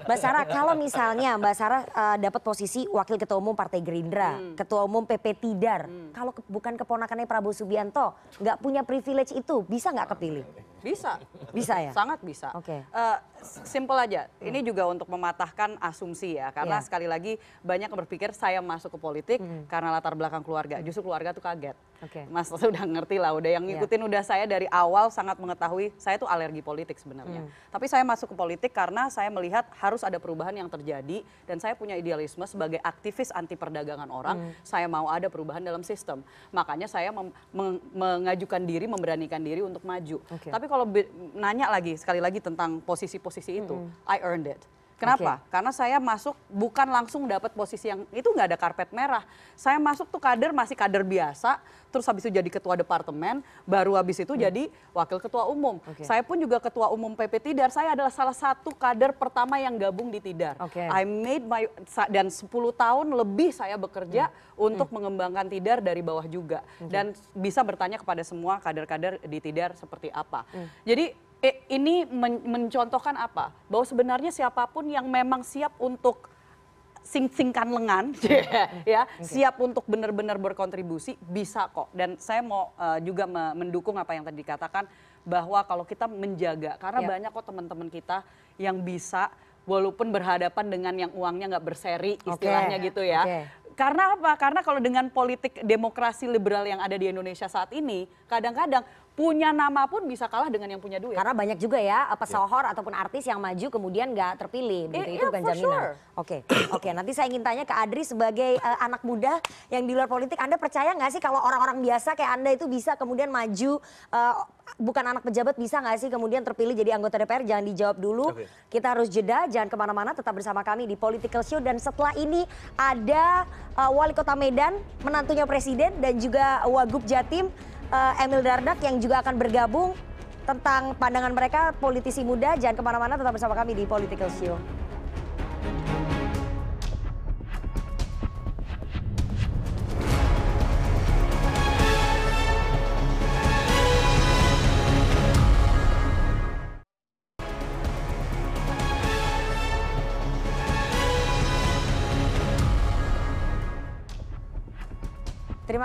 Mbak Sarah, kalau misalnya Mbak Sarah uh, dapat posisi Wakil Ketua Umum Partai Gerindra, hmm. Ketua Umum PP Tidar, hmm. kalau ke, bukan keponakannya Prabowo Subianto, nggak punya privilege itu, bisa nggak kepilih? Bisa. Bisa ya? Sangat bisa. Oke. Okay. Uh, eh, simple aja. Hmm. Ini juga untuk mematahkan asumsi ya, karena yeah. sekali lagi banyak yang berpikir saya masuk ke politik hmm. karena latar belakang keluarga. Justru keluarga tuh kaget. Okay. Mas sudah ngerti lah, udah yang iya. ngikutin yeah. udah saya dari awal sangat mengetahui saya tuh alergi politik sebenarnya. Hmm. Tapi saya masuk ke politik karena saya melihat harus ada perubahan yang terjadi dan saya punya idealisme sebagai aktivis anti perdagangan orang, hmm. saya mau ada perubahan dalam sistem. Makanya saya mengajukan diri, memberanikan diri untuk maju. Okay. Tapi kalau nanya lagi sekali lagi tentang posisi-posisi itu, mm -hmm. I earned it. Kenapa? Okay. Karena saya masuk bukan langsung dapat posisi yang itu nggak ada karpet merah. Saya masuk tuh kader masih kader biasa, terus habis itu jadi ketua departemen, baru habis itu hmm. jadi wakil ketua umum. Okay. Saya pun juga ketua umum PP Tidar. Saya adalah salah satu kader pertama yang gabung di Tidar. Okay. I made my dan 10 tahun lebih saya bekerja hmm. untuk hmm. mengembangkan Tidar dari bawah juga okay. dan bisa bertanya kepada semua kader-kader di Tidar seperti apa. Hmm. Jadi eh, ini men mencontohkan apa? Bahwa sebenarnya siapa pun yang memang siap untuk sing-singkan lengan, *laughs* ya, okay. siap untuk benar-benar berkontribusi bisa kok. Dan saya mau uh, juga mendukung apa yang tadi dikatakan bahwa kalau kita menjaga, karena yeah. banyak kok teman-teman kita yang bisa walaupun berhadapan dengan yang uangnya nggak berseri istilahnya okay. gitu ya. Okay. Karena apa? Karena kalau dengan politik demokrasi liberal yang ada di Indonesia saat ini, kadang-kadang punya nama pun bisa kalah dengan yang punya duit. Karena banyak juga ya pesohor yeah. ataupun artis yang maju kemudian nggak terpilih, begitu yeah, itu bukan jaminan. Oke, sure. oke. Okay. Okay, nanti saya ingin tanya ke Adri sebagai uh, anak muda yang di luar politik, Anda percaya nggak sih kalau orang-orang biasa kayak Anda itu bisa kemudian maju, uh, bukan anak pejabat bisa nggak sih kemudian terpilih jadi anggota DPR? Jangan dijawab dulu. Okay. Kita harus jeda, jangan ke mana-mana, tetap bersama kami di Political Show dan setelah ini ada uh, Wali Kota Medan, menantunya Presiden dan juga Wagub Jatim uh, Emil Dardak yang juga akan bergabung tentang pandangan mereka politisi muda. Jangan ke mana-mana, tetap bersama kami di Political Show.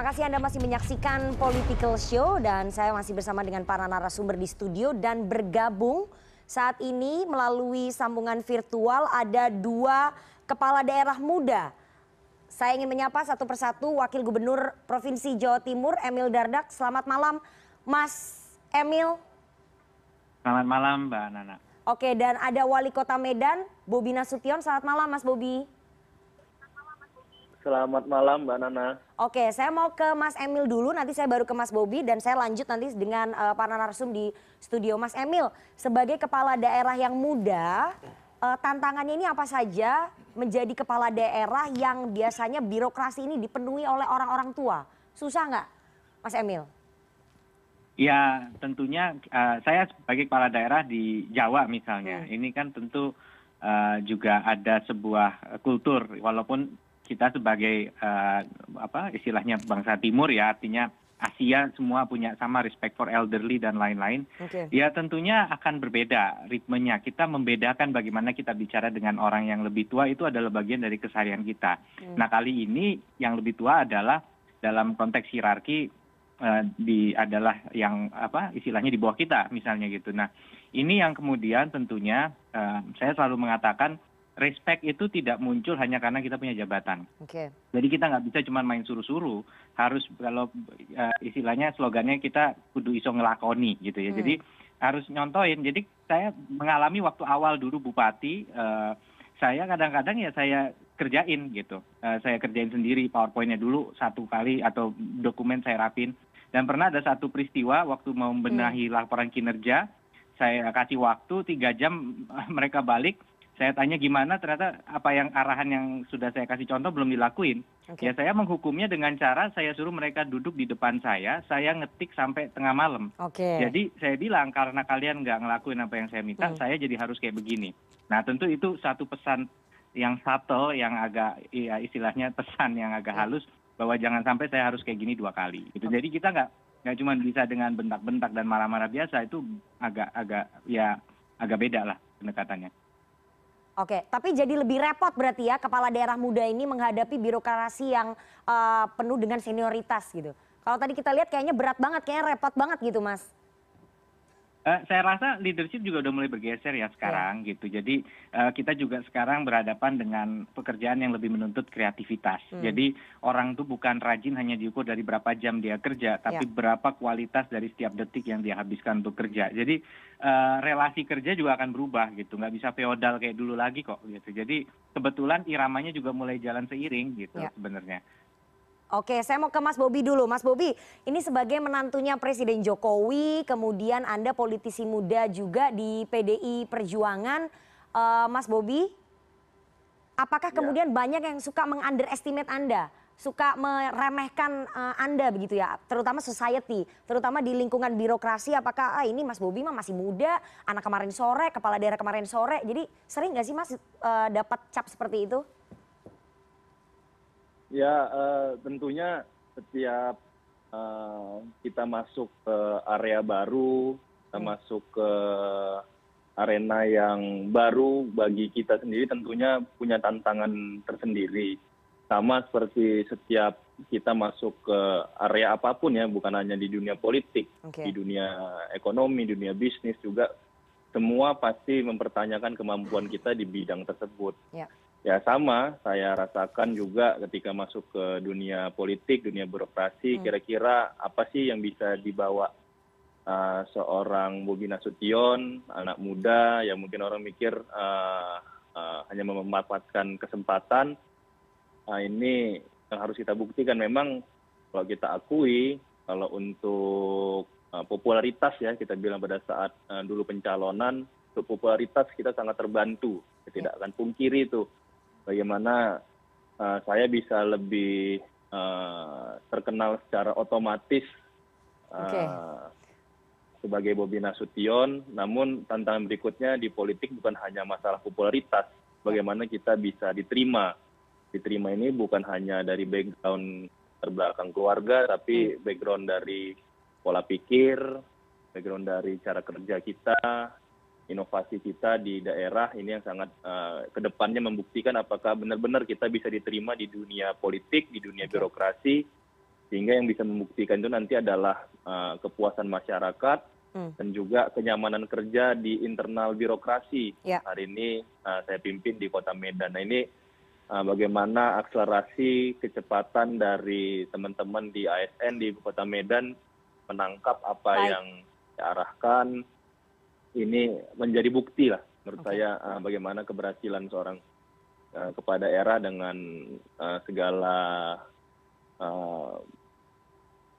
Kasih Anda masih menyaksikan Political Show dan saya masih bersama dengan para narasumber di studio dan bergabung saat ini melalui sambungan virtual ada dua kepala daerah muda. Saya ingin menyapa satu persatu Wakil Gubernur Provinsi Jawa Timur Emil Dardak. Selamat malam Mas Emil. Selamat malam Mbak Nana. Oke dan ada Wali Kota Medan Bobi Nasution. Selamat malam Mas Bobi. Selamat malam Mbak Nana. Oke, saya mau ke Mas Emil dulu, nanti saya baru ke Mas Bobi dan saya lanjut nanti dengan uh, para narsum di studio. Mas Emil, sebagai kepala daerah yang muda, uh, tantangannya ini apa saja menjadi kepala daerah yang biasanya birokrasi ini dipenuhi oleh orang-orang tua? Susah nggak, Mas Emil? Ya, tentunya uh, saya sebagai kepala daerah di Jawa misalnya, hmm. ini kan tentu uh, juga ada sebuah kultur, walaupun kita sebagai uh, apa istilahnya bangsa timur ya artinya Asia semua punya sama respect for elderly dan lain-lain, Oke. ya tentunya akan berbeda ritmenya. Kita membedakan bagaimana kita bicara dengan orang yang lebih tua itu adalah bagian dari keseharian kita. Nah kali ini yang lebih tua adalah dalam konteks hierarki eh, di adalah yang apa istilahnya di bawah kita misalnya gitu. Nah ini yang kemudian tentunya eh, saya selalu mengatakan respect itu tidak muncul hanya karena kita punya jabatan. Oke. Jadi kita nggak bisa cuma main suruh-suruh, harus kalau uh, istilahnya slogannya kita kudu iso ngelakoni gitu ya. Jadi harus nyontoin. Jadi saya mengalami waktu awal dulu bupati, uh, saya kadang-kadang ya saya kerjain gitu. Uh, saya kerjain sendiri PowerPoint-nya dulu satu kali atau dokumen saya rapin. Dan pernah ada satu peristiwa waktu mau membenahi laporan kinerja, saya kasih waktu tiga jam *laughs* mereka balik, saya tanya gimana ternyata apa yang arahan yang sudah saya kasih contoh belum dilakuin. Ya saya menghukumnya dengan cara saya suruh mereka duduk di depan saya, saya ngetik sampai tengah malam. Oke. Jadi saya bilang karena kalian nggak ngelakuin apa yang saya minta, Hmm. saya jadi harus kayak begini. Nah tentu itu satu pesan yang subtle, yang agak ya, istilahnya pesan yang agak Ya. halus bahwa jangan sampai saya harus kayak gini dua kali. Gitu. Jadi kita nggak nggak cuma bisa dengan bentak-bentak dan marah-marah biasa itu agak agak ya agak beda lah pendekatannya. Oke, tapi jadi lebih repot berarti ya kepala daerah muda ini menghadapi birokrasi yang eh, penuh dengan senioritas gitu. Kalau tadi kita lihat kayaknya berat banget, kayaknya repot banget gitu, Mas. Eh, saya rasa leadership juga udah mulai bergeser ya sekarang gitu. Jadi eh, kita juga sekarang berhadapan dengan pekerjaan yang lebih menuntut kreativitas. Jadi orang tuh bukan rajin hanya diukur dari berapa jam dia kerja, tapi berapa kualitas dari setiap detik yang dia habiskan untuk kerja. Jadi eh, relasi kerja juga akan berubah gitu. Nggak bisa feodal kayak dulu lagi kok gitu. Jadi kebetulan iramanya juga mulai jalan seiring gitu Ya. sebenarnya. Oke, saya mau ke Mas Bobi dulu. Mas Bobi, ini sebagai menantunya Presiden Jokowi, kemudian Anda politisi muda juga di PDI Perjuangan. Eh, Mas Bobi, apakah kemudian banyak yang suka mengunderestimate Anda? Suka meremehkan eh, Anda begitu ya, terutama society, terutama di lingkungan birokrasi. Apakah ah, ini Mas Bobi mah masih muda, anak kemarin sore, kepala daerah kemarin sore. Jadi sering nggak sih Mas eh, dapat cap seperti itu? Ya, eh, tentunya setiap eh, kita masuk ke area baru, kita masuk ke arena yang baru bagi kita sendiri tentunya punya tantangan tersendiri. Sama seperti setiap kita masuk ke area apa pun ya, bukan hanya di dunia politik, di dunia ekonomi, dunia bisnis juga semua pasti mempertanyakan kemampuan kita di bidang tersebut. Ya. Sama, saya rasakan juga ketika masuk ke dunia politik, dunia birokrasi, kira-kira apa sih yang bisa dibawa uh, seorang Bobi Nasution, anak muda yang mungkin orang mikir uh, uh, hanya memanfaatkan kesempatan. Nah, ini yang harus kita buktikan memang kalau kita akui kalau untuk uh, popularitas ya kita bilang pada saat uh, dulu pencalonan untuk popularitas kita sangat terbantu. Kita tidak akan pungkiri itu bagaimana uh, saya bisa lebih uh, terkenal secara otomatis uh, Oke. sebagai Bobi Nasution. Namun tantangan berikutnya di politik bukan hanya masalah popularitas, bagaimana kita bisa diterima. Diterima ini bukan hanya dari background terbelakang keluarga, tapi background dari pola pikir, background dari cara kerja kita, inovasi kita di daerah ini yang sangat uh, ke depannya membuktikan apakah benar-benar kita bisa diterima di dunia politik, di dunia birokrasi, sehingga yang bisa membuktikan itu nanti adalah uh, kepuasan masyarakat Hmm. dan juga kenyamanan kerja di internal birokrasi. Ya. Hari ini uh, saya pimpin di Kota Medan. Nah ini uh, bagaimana akselerasi kecepatan dari teman-teman di ASN di Kota Medan menangkap apa Baik. yang diarahkan ini menjadi bukti lah menurut saya uh, bagaimana keberhasilan seorang uh, kepala daerah dengan uh, segala uh,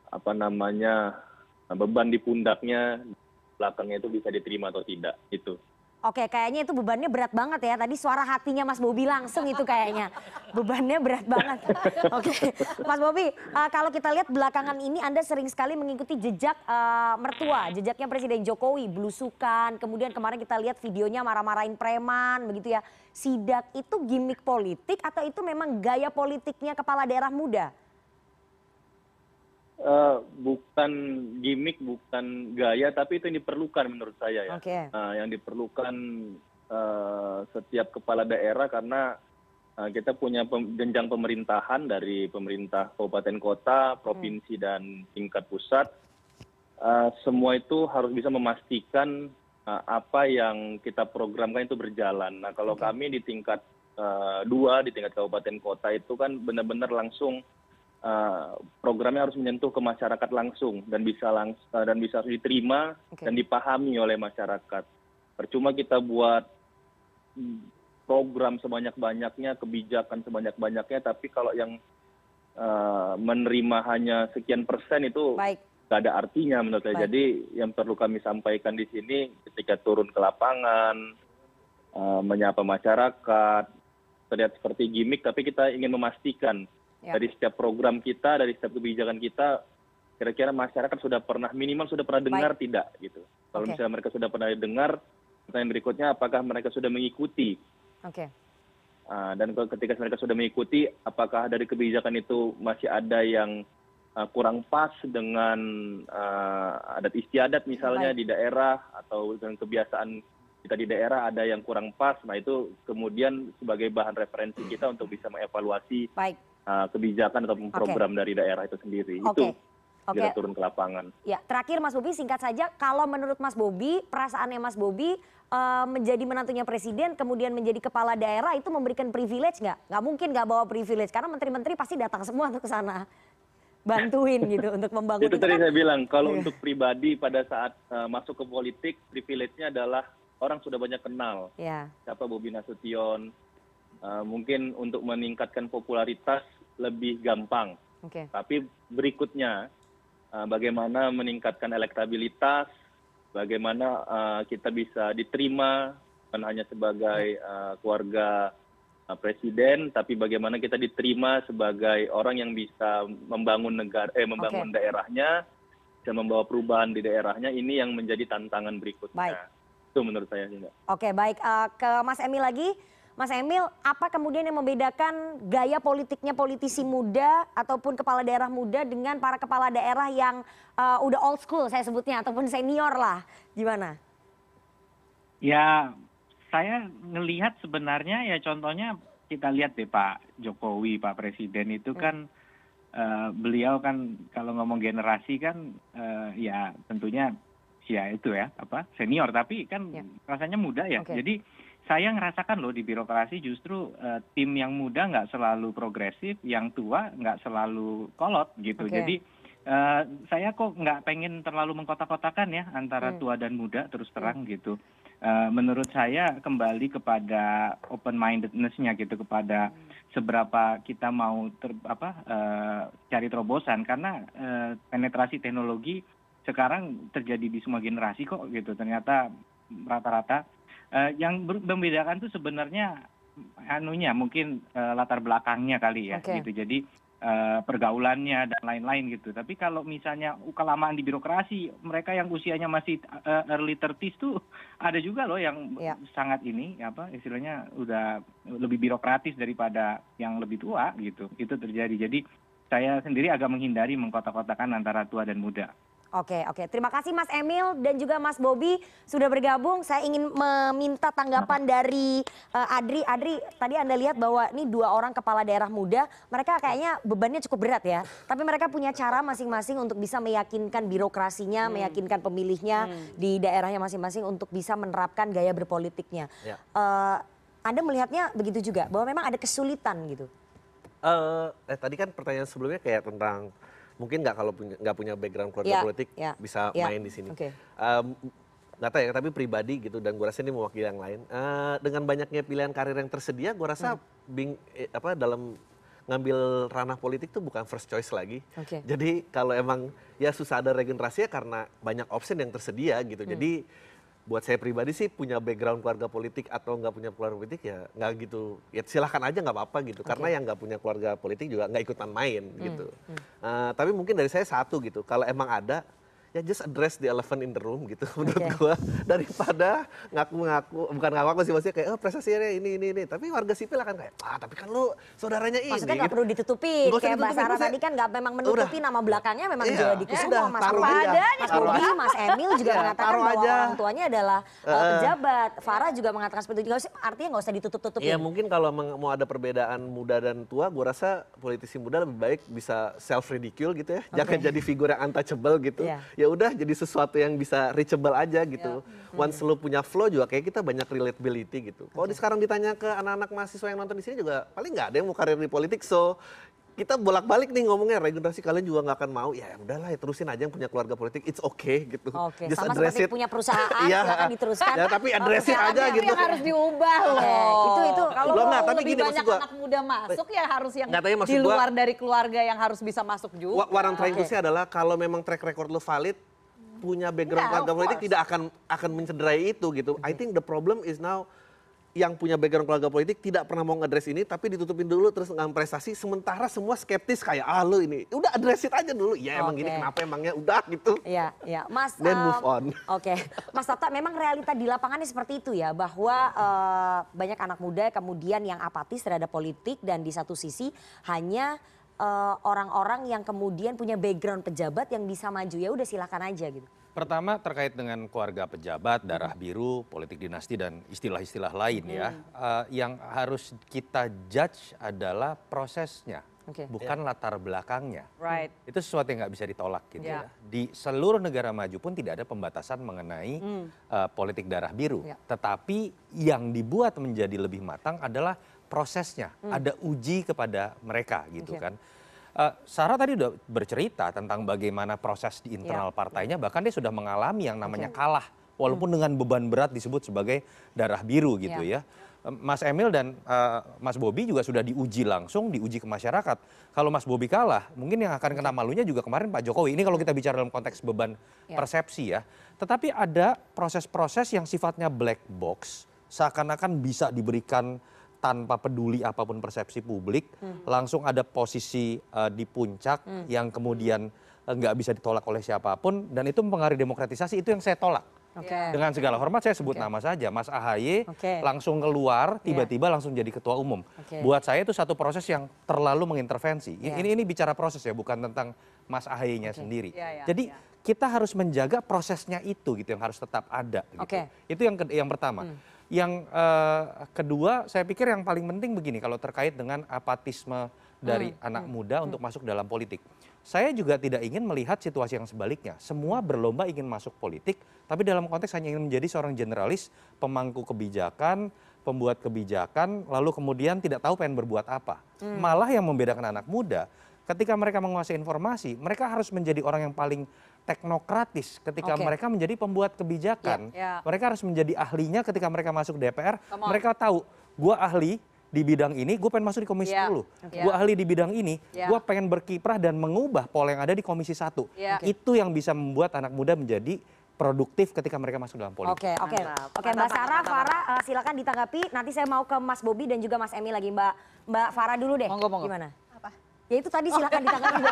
apa namanya beban di pundaknya belakangnya itu bisa diterima atau tidak itu. Oke, kayaknya itu bebannya berat banget ya. Tadi suara hatinya Mas Bobi langsung itu kayaknya. Bebannya berat banget. Oke, Mas Bobi, eh, kalau kita lihat belakangan ini Anda sering sekali mengikuti jejak eh, mertua, jejaknya Presiden Jokowi, belusukan. Kemudian kemarin kita lihat videonya marah-marahin preman, begitu ya. Sidak itu gimmick politik atau itu memang gaya politiknya kepala daerah muda? Uh, bukan gimmick, bukan gaya, tapi itu yang diperlukan menurut saya ya. Uh, yang diperlukan uh, setiap kepala daerah karena uh, kita punya pem jenjang pemerintahan dari pemerintah kabupaten kota, provinsi dan tingkat pusat. Uh, semua itu harus bisa memastikan uh, apa yang kita programkan itu berjalan. Nah, kalau kami di tingkat uh, dua di tingkat kabupaten kota itu kan benar-benar langsung uh, programnya harus menyentuh ke masyarakat langsung dan bisa uh, dan bisa diterima dan dipahami oleh masyarakat. Percuma kita buat mm, program sebanyak-banyaknya, kebijakan sebanyak-banyaknya, tapi kalau yang uh, menerima hanya sekian persen itu Baik. nggak ada artinya menurut saya. Baik. Jadi yang perlu kami sampaikan di sini ketika turun ke lapangan, uh, menyapa masyarakat, terlihat seperti gimmick, tapi kita ingin memastikan. Dari setiap program kita, dari setiap kebijakan kita, kira-kira masyarakat sudah pernah minimal sudah pernah dengar tidak gitu. Kalau misalnya mereka sudah pernah dengar, pertanyaan berikutnya apakah mereka sudah mengikuti? Oke. Ah, dan ketika mereka sudah mengikuti, apakah dari kebijakan itu masih ada yang ah, kurang pas dengan ah, adat istiadat misalnya Baik. di daerah atau dengan kebiasaan kita di daerah ada yang kurang pas, nah itu kemudian sebagai bahan referensi kita untuk bisa mengevaluasi Baik. Kebijakan atau program dari daerah itu sendiri. Itu Oke. kita turun ke lapangan. Ya, terakhir Mas Bobi singkat saja, kalau menurut Mas Bobi, perasaannya Mas Bobi eh, menjadi menantunya presiden, kemudian menjadi kepala daerah itu memberikan privilege nggak? Nggak mungkin nggak bawa privilege, karena menteri-menteri pasti datang semua ke sana. Bantuin *laughs* gitu untuk membangun. itu tadi kan- saya bilang kalau Iya. untuk pribadi pada saat uh, masuk ke politik privilege-nya adalah orang sudah banyak kenal Ya, siapa Bobi Nasution Uh, mungkin untuk meningkatkan popularitas lebih gampang tapi berikutnya uh, bagaimana meningkatkan elektabilitas bagaimana uh, kita bisa diterima bukan hanya sebagai uh, keluarga presiden tapi bagaimana kita diterima sebagai orang yang bisa membangun negara eh membangun daerahnya bisa membawa perubahan di daerahnya ini yang menjadi tantangan berikutnya Baik. itu menurut saya. Oke, baik Eh, ke Mas Emil lagi. Mas Emil, apa kemudian yang membedakan gaya politiknya politisi muda ataupun kepala daerah muda dengan para kepala daerah yang eh, udah old school saya sebutnya ataupun senior lah, gimana? Ya, saya ngelihat sebenarnya ya contohnya kita lihat deh Pak Jokowi, Pak Presiden itu kan eh, beliau kan kalau ngomong generasi kan eh, ya tentunya ya itu ya apa senior tapi kan Ya. rasanya muda ya. Oke. Jadi saya ngerasakan loh di birokrasi justru eh, tim yang muda nggak selalu progresif, yang tua nggak selalu kolot gitu. Oke. Jadi eh, saya kok nggak pengen terlalu mengkotak-kotakan ya antara Hmm. tua dan muda terus terang gitu. Eh, menurut saya kembali kepada open mindedness-nya gitu kepada seberapa kita mau ter, apa eh, cari terobosan karena eh, penetrasi teknologi sekarang terjadi di semua generasi kok gitu ternyata rata-rata yang ber- membedakan tuh sebenarnya anunya mungkin eh, latar belakangnya kali ya gitu. Jadi eh, pergaulannya dan lain-lain gitu. Tapi kalau misalnya kelamaan di birokrasi mereka yang usianya masih eh, early 30s tuh *laughs* ada juga loh yang Ya. sangat ini apa istilahnya udah lebih birokratis daripada yang lebih tua gitu. Itu terjadi. Jadi saya sendiri agak menghindari mengkotak-kotakan antara tua dan muda Oke, oke. Terima kasih Mas Emil dan juga Mas Bobi sudah bergabung. Saya ingin meminta tanggapan dari eh, Adri. Adri, tadi Anda lihat bahwa ini dua orang kepala daerah muda, mereka kayaknya bebannya cukup berat ya. Tapi mereka punya cara masing-masing untuk bisa meyakinkan birokrasinya, meyakinkan pemilihnya di daerahnya masing-masing untuk bisa menerapkan gaya berpolitiknya. Ya. Eh, anda melihatnya begitu juga, bahwa memang ada kesulitan gitu. Eh, eh, tadi kan pertanyaan sebelumnya kayak tentang mungkin nggak kalau punya nggak punya background keluarga Ya, politik ya, bisa ya. main di sini. Oke. Em, nggak tahu ya, tapi pribadi gitu dan gue rasa ini mewakili yang lain. Eh, dengan banyaknya pilihan karir yang tersedia, gue rasa Hmm. bing, eh, apa dalam ngambil ranah politik tuh bukan first choice lagi. Oke. Jadi kalau emang ya susah ada regenerasi ya karena banyak option yang tersedia gitu. Hmm. Jadi buat saya pribadi sih punya background keluarga politik atau nggak punya keluarga politik ya nggak gitu. Ya silahkan aja nggak apa-apa gitu. Karena yang nggak punya keluarga politik juga nggak ikutan main gitu. Hmm, Eh, tapi mungkin dari saya satu gitu. Kalau emang ada ya just address the elephant in the room gitu *laughs* menurut gua daripada ngaku-ngaku bukan ngaku-ngaku sih maksudnya kayak oh prestasinya ini ini ini tapi warga sipil akan kayak ah tapi kan lu saudaranya ini Maksudnya nggak gitu. perlu ditutupin, Nggak usah kayak Mbak ditutupin, Sarah tadi kan nggak memang menutupi Udah. nama belakangnya memang Iya, Jayadi ya Kusuma, Mas aja, Mas Budi. Mas Emil juga Iya, mengatakan bahwa aja. orang tuanya adalah uh, pejabat. Farah juga mengatakan seperti itu. Usah- Artinya nggak usah ditutup-tutupin. Ya mungkin kalau mau ada perbedaan muda dan tua, gua rasa politisi muda lebih baik bisa self ridicule gitu ya, jangan jadi figur yang untouchable gitu. Iya. Ya udah jadi sesuatu yang bisa reachable aja gitu. Once lu punya flow juga kayak kita banyak relatability gitu. Kalau di sekarang ditanya ke anak-anak mahasiswa yang nonton di sini juga paling nggak ada yang mau karir di politik, so kita bolak-balik nih ngomongnya regenerasi kalian juga nggak akan mau ya udahlah ya terusin aja yang punya keluarga politik it's okay gitu Oke, Just sama address it. punya perusahaan, *laughs* Iya, silakan diteruskan. ya tapi address it aja gitu yang harus diubah loh. Oke, itu- itu kalau Loh, nggak, tapi lebih gini, banyak gua- anak muda masuk ya harus yang Nggak, maksud di gua- luar dari keluarga yang harus bisa masuk juga. I'm trying to say adalah kalau memang track record lu valid, punya background Yeah, keluarga politik tidak akan akan mencederai itu gitu. I think the problem is now yang punya background keluarga politik tidak pernah mau ngadres ini tapi ditutupin dulu terus nggak prestasi sementara semua skeptis kayak ah lu ini udah address it aja dulu ya emang gini Oke. kenapa emangnya udah gitu Iya, iya. Mas Then em, move on. *laughs* Oke. Mas Tata memang realita di lapangannya seperti itu ya bahwa eh, banyak anak muda kemudian yang apatis terhadap politik dan di satu sisi hanya eh, orang-orang yang kemudian punya background pejabat yang bisa maju ya udah silakan aja gitu. Pertama terkait dengan keluarga pejabat, darah biru, politik dinasti dan istilah-istilah lain ya. Eh, yang harus kita judge adalah prosesnya, Oke. bukan latar belakangnya. Right. Itu sesuatu yang nggak bisa ditolak gitu Ya. ya. Di seluruh negara maju pun tidak ada pembatasan mengenai eh, politik darah biru. Ya. Tetapi yang dibuat menjadi lebih matang adalah prosesnya. Ada uji kepada mereka gitu Oke. kan. Eh, Sarah tadi udah bercerita tentang bagaimana proses di internal partainya, bahkan dia sudah mengalami yang namanya kalah, walaupun dengan beban berat disebut sebagai darah biru gitu ya. Eh, Mas Emil dan eh, Mas Bobi juga sudah diuji langsung, diuji ke masyarakat. Kalau Mas Bobi kalah, mungkin yang akan kena malunya juga kemarin Pak Jokowi. Ini kalau kita bicara dalam konteks beban Ya. persepsi ya. Tetapi ada proses-proses yang sifatnya black box, seakan-akan bisa diberikan tanpa peduli apa pun persepsi publik, langsung ada posisi eh, di puncak yang kemudian eh, nggak bisa ditolak oleh siapa pun dan itu mempengaruhi demokratisasi itu yang saya tolak. Oke. Dengan segala hormat saya sebut nama saja, Mas AHY Oke. langsung keluar tiba-tiba langsung jadi ketua umum. Buat saya itu satu proses yang terlalu mengintervensi. Ya. Ini ini bicara proses ya, bukan tentang Mas AHY-nya sendiri. Jadi kita harus menjaga prosesnya itu gitu yang harus tetap ada. Gitu. Oke. Itu yang yang pertama. Yang eh, kedua, saya pikir yang paling penting begini kalau terkait dengan apatisme dari anak muda untuk masuk dalam politik. Saya juga tidak ingin melihat situasi yang sebaliknya. Semua berlomba ingin masuk politik, tapi dalam konteks hanya ingin menjadi seorang generalis, pemangku kebijakan, pembuat kebijakan, lalu kemudian tidak tahu pengen berbuat apa. Malah yang membedakan anak muda, ketika mereka menguasai informasi, mereka harus menjadi orang yang paling teknokratis ketika Oke. mereka menjadi pembuat kebijakan. Ya. Mereka harus menjadi ahlinya ketika mereka masuk DPR. Mereka tahu, gua ahli di bidang ini, gue pengen masuk di komisi Ya. 10. Oke. Gue ahli di bidang ini, Ya. gue pengen berkiprah dan mengubah pola yang ada di komisi 1. Ya. Itu yang bisa membuat anak muda menjadi produktif ketika mereka masuk dalam politik. Oke, oke. Oke, Mbak Sarah. Farah eh, silakan ditanggapi. Nanti saya mau ke Mas Bobi dan juga Mas Emi lagi. Mbak Mbak Farah dulu deh. Monggo, monggo. Gimana? Ya itu tadi silakan ditanggapi.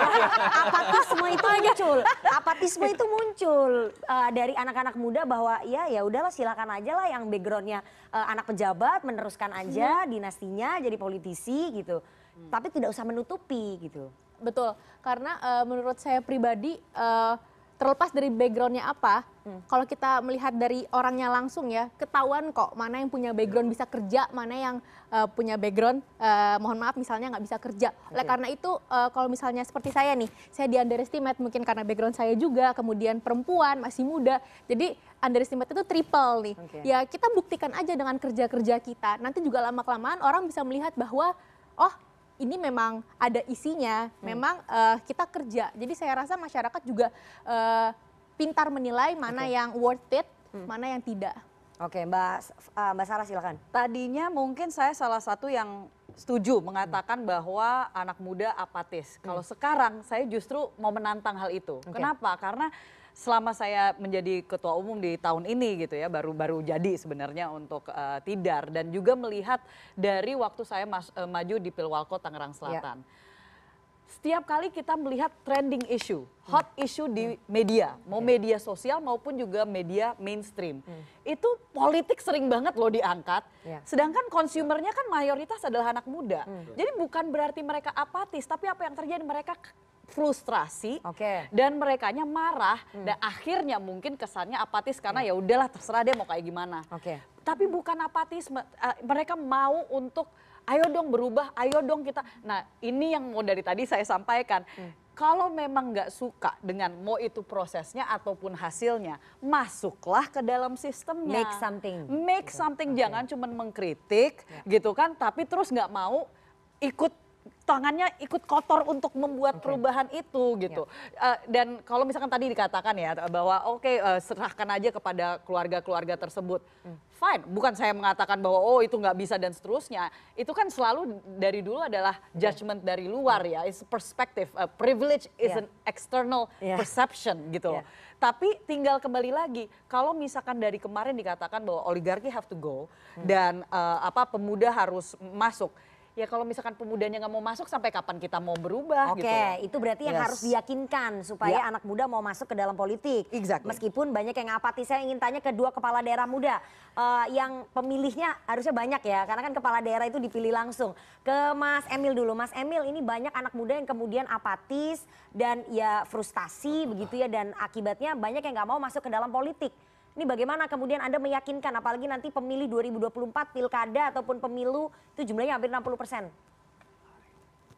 Apatisme itu muncul. Apatisme itu muncul eh, dari anak-anak muda bahwa ya ya udahlah silakan aja lah yang backgroundnya eh, anak pejabat meneruskan aja dinastinya jadi politisi gitu. Tapi tidak usah menutupi gitu. Betul, karena eh, menurut saya pribadi eh, terlepas dari backgroundnya apa, kalau kita melihat dari orangnya langsung ya, ketahuan kok mana yang punya background bisa kerja, mana yang eh, punya background, eh, mohon maaf misalnya nggak bisa kerja. Oleh Oke. karena itu eh, kalau misalnya seperti saya nih, saya di underestimate mungkin karena background saya juga, kemudian perempuan masih muda, jadi underestimate itu triple nih. Oke. Ya kita buktikan aja dengan kerja-kerja kita. Nanti juga lama kelamaan orang bisa melihat bahwa oh ini memang ada isinya, memang eh, kita kerja. Jadi saya rasa masyarakat juga eh, pintar menilai mana yang worth it, mana yang tidak. Oke, Mbak eh, Mbak Sarah silakan. Tadinya mungkin saya salah satu yang setuju mengatakan bahwa anak muda apatis. Kalau sekarang saya justru mau menantang hal itu. Kenapa? Karena selama saya menjadi ketua umum di tahun ini gitu ya, baru-baru jadi sebenarnya untuk eh, Tidar dan juga melihat dari waktu saya mas- eh, maju di Pilwalko Tangerang Selatan. setiap kali kita melihat trending issue, hot issue di media, mau media sosial maupun juga media mainstream, itu politik sering banget loh diangkat. Ya. Sedangkan konsumernya kan mayoritas adalah anak muda. Jadi bukan berarti mereka apatis, tapi apa yang terjadi mereka frustrasi Oke. dan merekanya marah dan akhirnya mungkin kesannya apatis karena ya udahlah terserah dia mau kayak gimana. Oke. Tapi bukan apatis, eh, mereka mau untuk ayo dong berubah, ayo dong kita. Nah ini yang mau dari tadi saya sampaikan. Kalau memang nggak suka dengan mau itu prosesnya ataupun hasilnya, masuklah ke dalam sistemnya. Make something. Make something, jangan cuma mengkritik gitu kan, tapi terus nggak mau ikut tangannya ikut kotor untuk membuat perubahan itu gitu. Eh, dan kalau misalkan tadi dikatakan ya bahwa oke eh, serahkan aja kepada keluarga-keluarga tersebut. Fine, bukan saya mengatakan bahwa oh itu nggak bisa dan seterusnya. Itu kan selalu dari dulu adalah judgment dari luar ya, is perspective. A privilege is Yeah. an external Yeah. perception gitu loh. Tapi tinggal kembali lagi, kalau misalkan dari kemarin dikatakan bahwa oligarki have to go dan eh, apa pemuda harus masuk. Ya kalau misalkan pemudanya nggak mau masuk sampai kapan kita mau berubah Oke, gitu. itu berarti yang Yes. harus diyakinkan supaya Ya. anak muda mau masuk ke dalam politik. Exactly. Meskipun banyak yang apatis, saya ingin tanya ke dua kepala daerah muda eh, yang pemilihnya harusnya banyak ya, karena kan kepala daerah itu dipilih langsung. Ke Mas Emil dulu, Mas Emil ini banyak anak muda yang kemudian apatis dan ya frustasi begitu ya, dan akibatnya banyak yang nggak mau masuk ke dalam politik. Ini bagaimana kemudian Anda meyakinkan, apalagi nanti pemilih 2024 pilkada ataupun pemilu itu jumlahnya hampir 60 persen.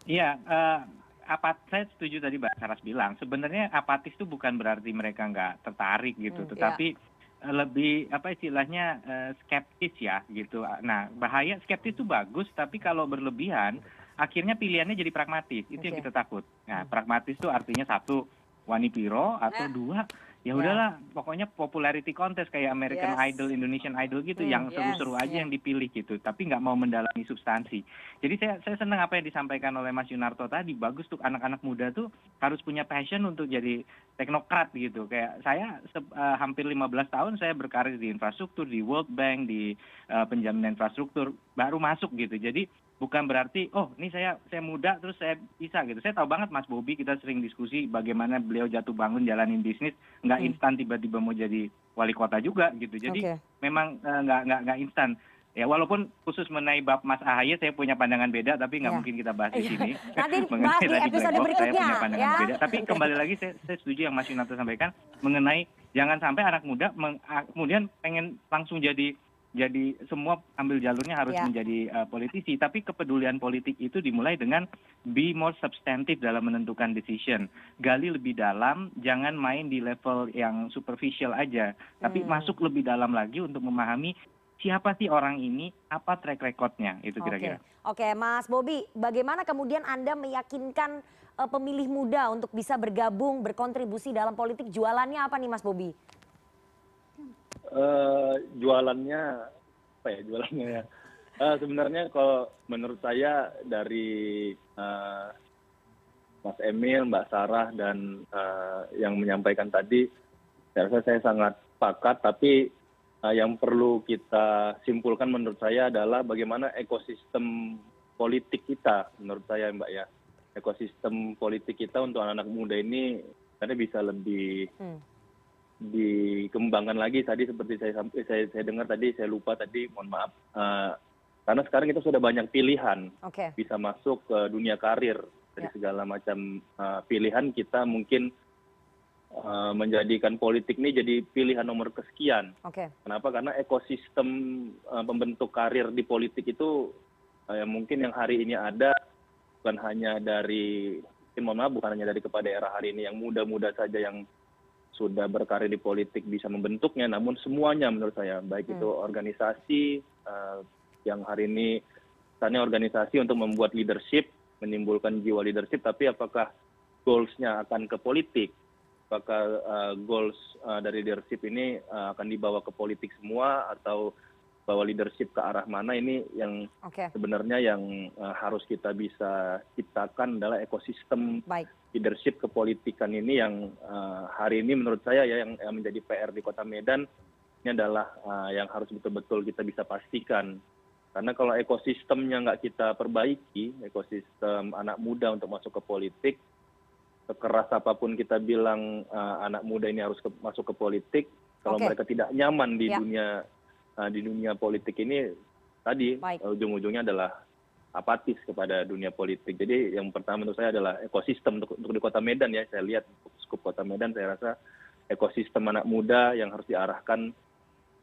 Iya, eh, apa saya setuju tadi Mbak Saras bilang. Sebenarnya apatis itu bukan berarti mereka nggak tertarik gitu, Hmm, tetapi eh, lebih apa istilahnya eh, skeptis ya gitu. Nah, bahaya skeptis itu bagus, tapi kalau berlebihan akhirnya pilihannya jadi pragmatis. Itu yang Oke. kita takut. Nah, pragmatis itu artinya satu wani piro atau dua ya udahlah pokoknya popularity contest kayak American Yes. Idol, Indonesian Idol gitu Hmm, yang yes, seru-seru aja yeah. yang dipilih gitu, tapi nggak mau mendalami substansi. Jadi saya saya senang apa yang disampaikan oleh Mas Yunarto tadi. Bagus tuh anak-anak muda tuh harus punya passion untuk jadi teknokrat gitu. Kayak saya se- eh, hampir 15 tahun saya berkarir di infrastruktur, di World Bank, di eh, penjaminan infrastruktur, baru masuk gitu. Jadi bukan berarti oh ini saya saya muda terus saya bisa gitu. Saya tahu banget Mas Bobi kita sering diskusi bagaimana beliau jatuh bangun jalanin bisnis nggak instan tiba-tiba mau jadi wali kota juga gitu. Jadi memang eh, nggak nggak nggak instan. Ya walaupun khusus mengenai bab Mas Ahaye saya punya pandangan beda tapi nggak Ya. mungkin kita bahas di Iya. sini. *laughs* Nanti Mengenai bahas di tadi episode black box, saya berikutnya, punya pandangan ya. beda. Tapi *laughs* kembali lagi saya, saya setuju yang Mas Yunarto sampaikan mengenai jangan sampai anak muda meng- a- kemudian pengen langsung jadi jadi semua ambil jalurnya harus Ya. menjadi uh, politisi tapi kepedulian politik itu dimulai dengan be more substantive dalam menentukan decision gali lebih dalam jangan main di level yang superficial aja tapi Hmm. masuk lebih dalam lagi untuk memahami siapa sih orang ini apa track recordnya itu kira-kira Oke, Oke, Mas Bobi, bagaimana kemudian Anda meyakinkan eh, pemilih muda untuk bisa bergabung, berkontribusi dalam politik? Jualannya apa nih, Mas Bobi? Eh, jualannya apa ya jualannya ya Eh, sebenarnya kalau menurut saya dari eh, Mas Emil, Mbak Sarah dan yang menyampaikan tadi, saya rasa saya sangat sepakat. Tapi yang perlu kita simpulkan menurut saya adalah bagaimana ekosistem politik kita, menurut saya Mbak ya, ekosistem politik kita untuk anak-anak muda ini karena bisa lebih Hmm. Dikembangkan lagi tadi seperti saya sampai saya, saya dengar tadi saya lupa tadi mohon maaf. Eh, karena sekarang kita sudah banyak pilihan bisa masuk ke dunia karir. Dari Ya. segala macam eh, pilihan kita mungkin eh, menjadikan politik ini jadi pilihan nomor kesekian. Kenapa? Karena ekosistem eh, pembentuk karir di politik itu eh, mungkin yang hari ini ada bukan hanya dari mohon maaf bukan hanya dari kepala daerah hari ini yang muda-muda saja yang sudah berkarir di politik bisa membentuknya namun semuanya menurut saya baik itu organisasi eh, yang hari ini misalnya organisasi untuk membuat leadership menimbulkan jiwa leadership tapi apakah goals-nya akan ke politik? Apakah uh, goals uh, dari leadership ini uh, akan dibawa ke politik semua atau bawa leadership ke arah mana ini yang sebenarnya yang uh, harus kita bisa ciptakan adalah ekosistem baik. leadership kepolitikan ini yang uh, hari ini menurut saya ya yang, yang menjadi PR di Kota Medan ini adalah uh, yang harus betul-betul kita bisa pastikan karena kalau ekosistemnya nggak kita perbaiki ekosistem anak muda untuk masuk ke politik sekeras apa pun kita bilang uh, anak muda ini harus ke, masuk ke politik kalau Oke. mereka tidak nyaman di Ya. dunia di dunia politik ini tadi Baik. uh, ujung-ujungnya adalah apatis kepada dunia politik. Jadi yang pertama menurut saya adalah ekosistem untuk, di Kota Medan ya. Saya lihat skup Kota Medan saya rasa ekosistem anak muda yang harus diarahkan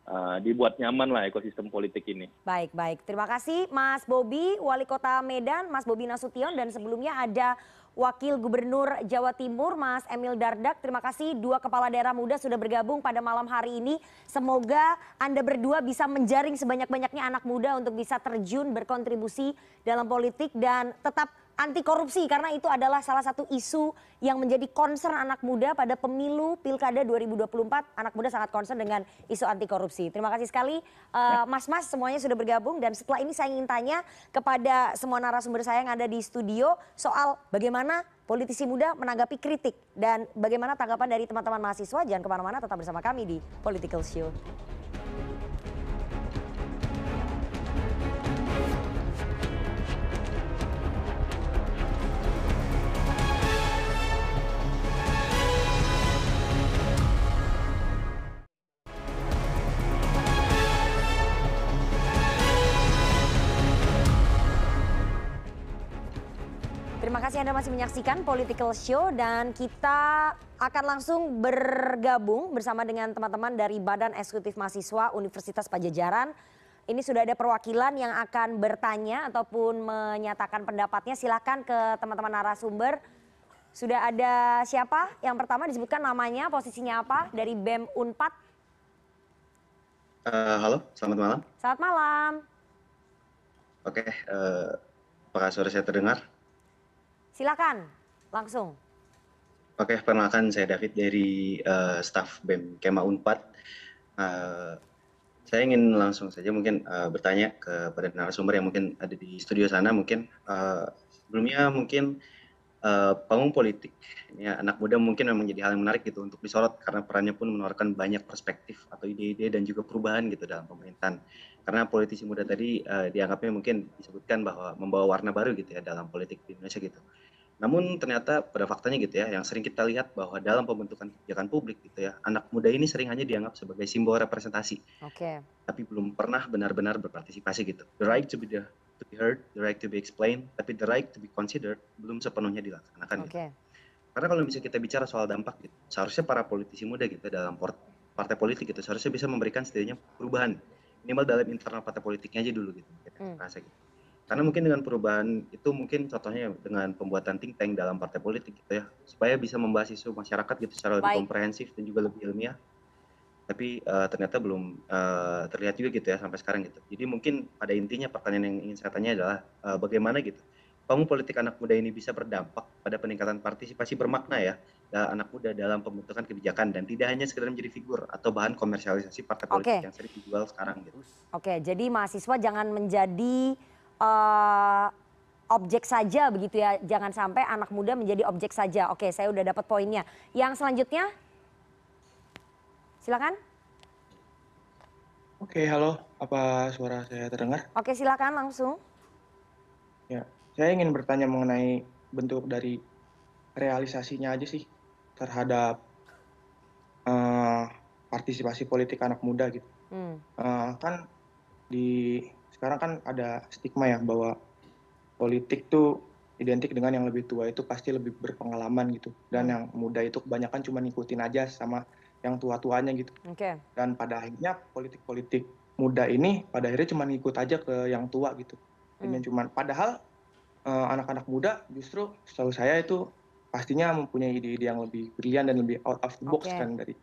uh, dibuat nyaman lah ekosistem politik ini. Baik, baik. Terima kasih Mas Bobi, Wali Kota Medan, Mas Bobi Nasution, dan sebelumnya ada Wakil Gubernur Jawa Timur, Mas Emil Dardak. Terima kasih dua kepala daerah muda sudah bergabung pada malam hari ini. Semoga Anda berdua bisa menjaring sebanyak-banyaknya anak muda untuk bisa terjun berkontribusi dalam politik dan tetap anti korupsi karena itu adalah salah satu isu yang menjadi concern anak muda pada pemilu Pilkada 2024. Anak muda sangat concern dengan isu anti korupsi. Terima kasih sekali eh, Mas-mas semuanya sudah bergabung dan setelah ini saya ingin tanya kepada semua narasumber saya yang ada di studio soal bagaimana politisi muda menanggapi kritik dan bagaimana tanggapan dari teman-teman mahasiswa. Jangan ke mana-mana, tetap bersama kami di Political Show. Kasih Anda masih menyaksikan Political Show dan kita akan langsung bergabung bersama dengan teman-teman dari Badan Eksekutif Mahasiswa Universitas Pajajaran. Ini sudah ada perwakilan yang akan bertanya ataupun menyatakan pendapatnya. Silakan ke teman-teman narasumber. Sudah ada siapa? Yang pertama disebutkan namanya, posisinya apa dari BEM Unpad. Eh, halo, selamat malam. Selamat malam. Oke, eh, apakah suara saya terdengar? Silakan langsung. Oke, perkenalkan saya David dari eh, staf BEM Kema Unpad. Eh, saya ingin langsung saja mungkin eh, bertanya kepada narasumber yang mungkin ada di studio sana mungkin eh, sebelumnya mungkin eh, panggung politik ya, anak muda mungkin memang jadi hal yang menarik gitu untuk disorot karena perannya pun menawarkan banyak perspektif atau ide-ide dan juga perubahan gitu dalam pemerintahan karena politisi muda tadi eh, dianggapnya mungkin disebutkan bahwa membawa warna baru gitu ya dalam politik di Indonesia gitu namun ternyata pada faktanya gitu ya, yang sering kita lihat bahwa dalam pembentukan kebijakan publik gitu ya, anak muda ini sering hanya dianggap sebagai simbol representasi, Oke. tapi belum pernah benar-benar berpartisipasi gitu. The right to be the, to be heard, the right to be explained, tapi the right to be considered belum sepenuhnya dilaksanakan. Gitu. Oke. Karena kalau misalnya kita bicara soal dampak gitu, seharusnya para politisi muda gitu dalam port- partai politik gitu seharusnya bisa memberikan setidaknya perubahan minimal dalam internal partai politiknya aja dulu gitu. Kita Hmm. rasa gitu. Karena mungkin dengan perubahan itu mungkin contohnya dengan pembuatan think tank dalam partai politik gitu ya, supaya bisa membahas isu masyarakat gitu secara lebih Baik. komprehensif dan juga lebih ilmiah. Tapi eh, ternyata belum eh, terlihat juga gitu ya sampai sekarang gitu. Jadi mungkin pada intinya pertanyaan yang ingin saya tanya adalah eh, bagaimana gitu panggung politik anak muda ini bisa berdampak pada peningkatan partisipasi bermakna ya anak muda dalam pembentukan kebijakan dan tidak hanya sekedar menjadi figur atau bahan komersialisasi partai politik Oke. yang sering dijual sekarang gitu. Oke, jadi mahasiswa jangan menjadi objek saja begitu ya. Jangan sampai anak muda menjadi objek saja. Oke, saya udah dapat poinnya. Yang selanjutnya, silakan. Oke, halo. Apa suara saya terdengar? Oke, silakan langsung. Ya, saya ingin bertanya mengenai bentuk dari realisasinya aja sih terhadap eh, partisipasi politik anak muda gitu. Hmm. Eh, kan di sekarang kan ada stigma ya bahwa politik tuh identik dengan yang lebih tua itu pasti lebih berpengalaman gitu dan yang muda itu kebanyakan cuma ngikutin aja sama yang tua-tuanya gitu Oke. dan pada akhirnya politik-politik muda ini pada akhirnya cuma ngikut aja ke yang tua gitu dan Hmm. cuman padahal eh, anak-anak muda justru setahu saya itu pastinya mempunyai ide-ide yang lebih brilian dan lebih out of the box Oke. kan dari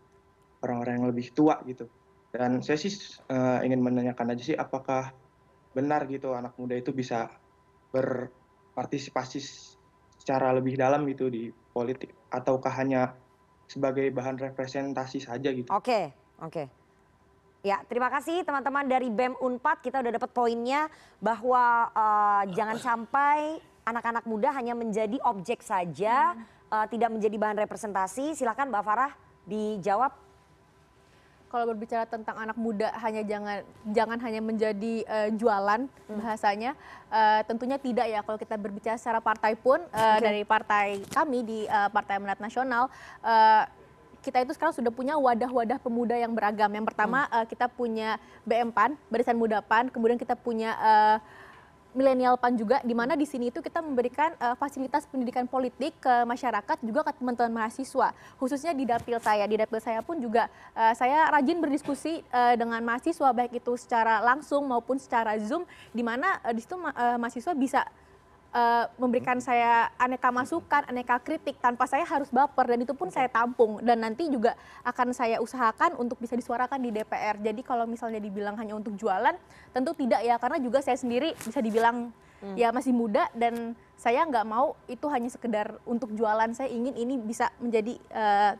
orang-orang yang lebih tua gitu dan saya sih eh, ingin menanyakan aja sih apakah benar gitu anak muda itu bisa berpartisipasi secara lebih dalam gitu di politik ataukah hanya sebagai bahan representasi saja gitu Oke, oke. Ya, terima kasih teman-teman dari BEM Unpad. Kita udah dapat poinnya bahwa eh, jangan sampai anak-anak muda hanya menjadi objek saja, eh, tidak menjadi bahan representasi. Silakan Mbak Farah dijawab. Kalau berbicara tentang anak muda hanya jangan jangan hanya menjadi uh, jualan hmm. bahasanya uh, tentunya tidak ya kalau kita berbicara secara partai pun uh, okay. dari partai kami di uh, Partai Amanat Nasional uh, kita itu sekarang sudah punya wadah-wadah pemuda yang beragam. Yang pertama hmm. uh, kita punya BM PAN, Barisan Muda PAN, kemudian kita punya uh, milenial PAN juga di mana di sini itu kita memberikan uh, fasilitas pendidikan politik ke masyarakat juga ke teman-teman mahasiswa khususnya di dapil saya. Di dapil saya pun juga uh, saya rajin berdiskusi uh, dengan mahasiswa baik itu secara langsung maupun secara zoom di mana uh, di situ uh, mahasiswa bisa uh, memberikan saya aneka masukan, aneka kritik tanpa saya harus baper dan itu pun saya tampung dan nanti juga akan saya usahakan untuk bisa disuarakan di DPR. Jadi kalau misalnya dibilang hanya untuk jualan, tentu tidak ya karena juga saya sendiri bisa dibilang hmm. ya masih muda dan saya nggak mau itu hanya sekedar untuk jualan. Saya ingin ini bisa menjadi uh,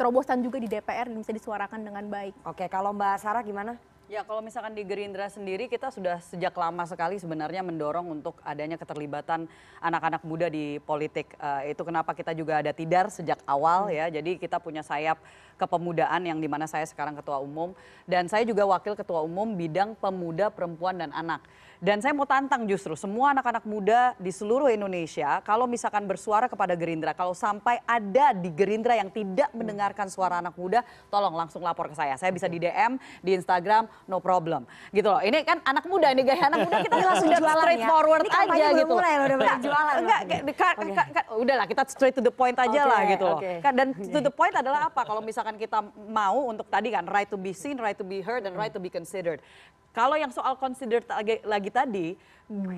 terobosan juga di DPR dan bisa disuarakan dengan baik. Oke, kalau Mbak Sarah gimana? Ya kalau misalkan di Gerindra sendiri kita sudah sejak lama sekali sebenarnya mendorong untuk adanya keterlibatan anak-anak muda di politik. Uh, itu kenapa kita juga ada tidar sejak awal ya. Jadi kita punya sayap kepemudaan yang di mana saya sekarang ketua umum dan saya juga wakil ketua umum bidang pemuda, perempuan dan anak. Dan saya mau tantang justru semua anak-anak muda di seluruh Indonesia kalau misalkan bersuara kepada Gerindra, kalau sampai ada di Gerindra yang tidak mendengarkan suara anak muda, tolong langsung lapor ke saya. Saya bisa di DM, di Instagram, no problem. Gitu loh. Ini kan anak muda, ini gaya anak muda kita langsung jualan straight ya. forward ini aja gitu. Mulai udah mulai jualan. Enggak, okay. udahlah kita straight to the point aja okay, lah gitu loh. Okay. Dan to the point adalah apa? Kalau misalkan kita mau untuk tadi kan right to be seen, right to be heard, dan right to be considered. Kalau yang soal consider lagi, lagi tadi,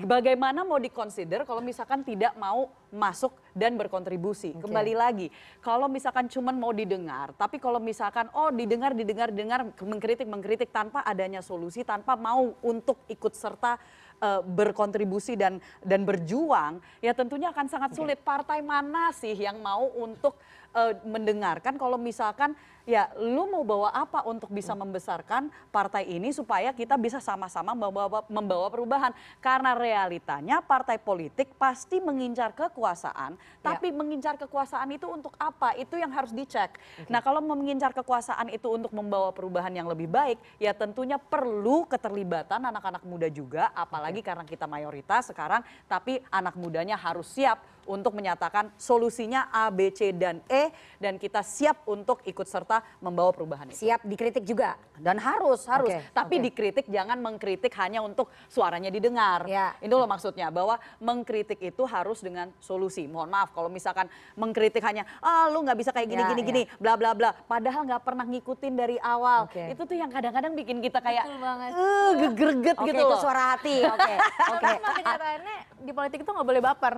bagaimana mau dikonsider kalau misalkan tidak mau masuk dan berkontribusi. Okay. Kembali lagi, kalau misalkan cuma mau didengar, tapi kalau misalkan oh didengar, didengar, dengar, mengkritik, mengkritik tanpa adanya solusi, tanpa mau untuk ikut serta uh, berkontribusi dan dan berjuang, ya tentunya akan sangat sulit. Okay. Partai mana sih yang mau untuk uh, mendengarkan kalau misalkan ya lu mau bawa apa untuk bisa membesarkan partai ini supaya kita bisa sama-sama membawa membawa perubahan karena realitanya partai politik pasti mengincar kekuasaan ya. tapi mengincar kekuasaan itu untuk apa itu yang harus dicek okay. nah kalau mengincar kekuasaan itu untuk membawa perubahan yang lebih baik ya tentunya perlu keterlibatan anak-anak muda juga apalagi okay. karena kita mayoritas sekarang tapi anak mudanya harus siap untuk menyatakan solusinya A, B, C, dan E dan kita siap untuk ikut serta membawa perubahan itu. Siap dikritik juga? Dan harus, harus. Okay, Tapi okay. dikritik jangan mengkritik hanya untuk suaranya didengar. Ya. Itu loh maksudnya, bahwa mengkritik itu harus dengan solusi. Mohon maaf kalau misalkan mengkritik hanya, ah lu nggak bisa kayak gini, ya, gini, ya. gini, bla bla bla. Padahal nggak pernah ngikutin dari awal. Okay. Itu tuh yang kadang-kadang bikin kita kayak, uh, gegerget okay, gitu loh. itu suara hati, oke. *laughs* Okay. okay. kenyataannya di politik itu nggak boleh baper.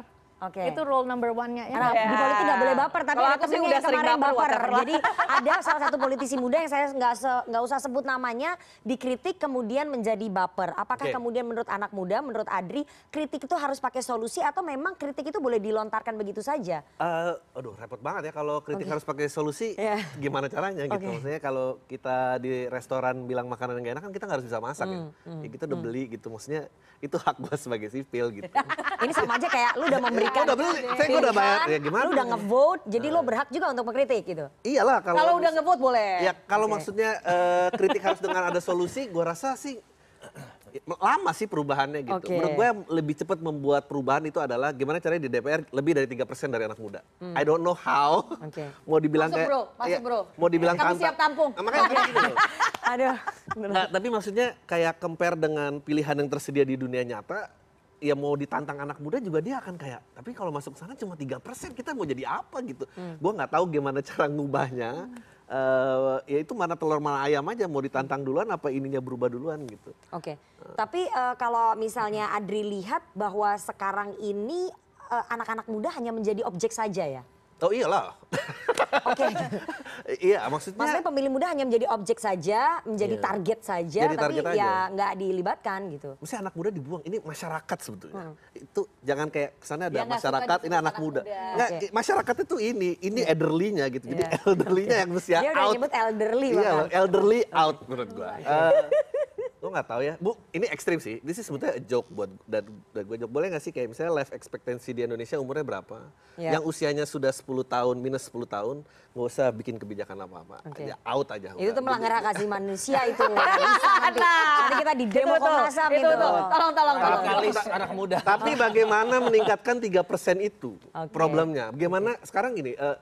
Oke. Okay. Itu rule number one-nya ya. Nah, yeah. Di politik nggak boleh baper, tapi Kalo ada temennya yang kemarin baper. baper. Jadi ada salah satu politisi muda yang saya nggak nggak usah sebut namanya dikritik kemudian menjadi baper. Apakah okay. kemudian menurut anak muda, menurut Adri, kritik itu harus pakai solusi atau memang kritik itu boleh dilontarkan begitu saja? Uh, aduh repot banget ya kalau kritik okay. harus pakai solusi. Yeah. Gimana caranya gitu? Okay. Maksudnya kalau kita di restoran bilang makanan yang gak enak kan kita nggak harus bisa masak mm, ya. Mm, ya kita udah mm. beli gitu. Maksudnya itu hak gue sebagai sipil gitu. *laughs* Ini sama aja kayak lu udah memberi memberikan udah beli, saya udah bayar ya gimana? Lu udah ngevote, jadi lu berhak juga untuk mengkritik gitu. Iyalah kalau Kalau udah ngevote boleh. Ya kalau okay. maksudnya uh, kritik harus dengan ada solusi, gua rasa sih lama sih perubahannya gitu. Okay. Menurut gue yang lebih cepat membuat perubahan itu adalah gimana caranya di DPR lebih dari tiga persen dari anak muda. Hmm. I don't know how. Okay. *laughs* Mau dibilang masuk kayak bro, masuk ya, bro. Mau dibilang Kami siap tampung. Nah, makanya gitu. *laughs* Aduh. Nah, tapi maksudnya kayak compare dengan pilihan yang tersedia di dunia nyata, ya mau ditantang anak muda juga dia akan kayak tapi kalau masuk sana cuma tiga persen kita mau jadi apa gitu hmm. gue nggak tahu gimana *laughs* cara ngubahnya hmm. uh, ya itu mana telur mana ayam aja mau ditantang duluan apa ininya berubah duluan gitu oke okay. uh. tapi uh, kalau misalnya Adri lihat bahwa sekarang ini anak-anak uh, muda hanya menjadi objek saja ya Oh iyalah. Oke. Okay. *laughs* iya maksudnya. Maksudnya pemilih muda hanya menjadi objek saja, menjadi iya. target saja, Jadi tapi target ya nggak dilibatkan gitu. Maksudnya anak muda dibuang, ini masyarakat sebetulnya. Hmm. Itu jangan kayak kesannya ada ya, masyarakat, ini anak, muda. muda. Nggak, okay. masyarakat itu ini, ini yeah. elderly-nya gitu. Jadi yeah. *laughs* elderly-nya yang mesti Dia udah nyebut elderly. Iya, elderly out menurut gua. uh, Lo nggak tahu ya, Bu. Ini ekstrim sih. Ini sih sebetulnya a joke buat dan, dan gue joke. Boleh nggak sih kayak misalnya life expectancy di Indonesia umurnya berapa? Ya. Yang usianya sudah 10 tahun minus 10 tahun, nggak usah bikin kebijakan apa-apa. Oke. Aja out aja. Itu tuh melanggar hak asasi manusia itu. Bisa nanti, nanti kita di demo Komnas HAM itu. Tolong, tolong, tolong. Kapitalis anak muda. Tapi bagaimana meningkatkan 3% itu Oke. problemnya? Bagaimana sekarang gini, eh,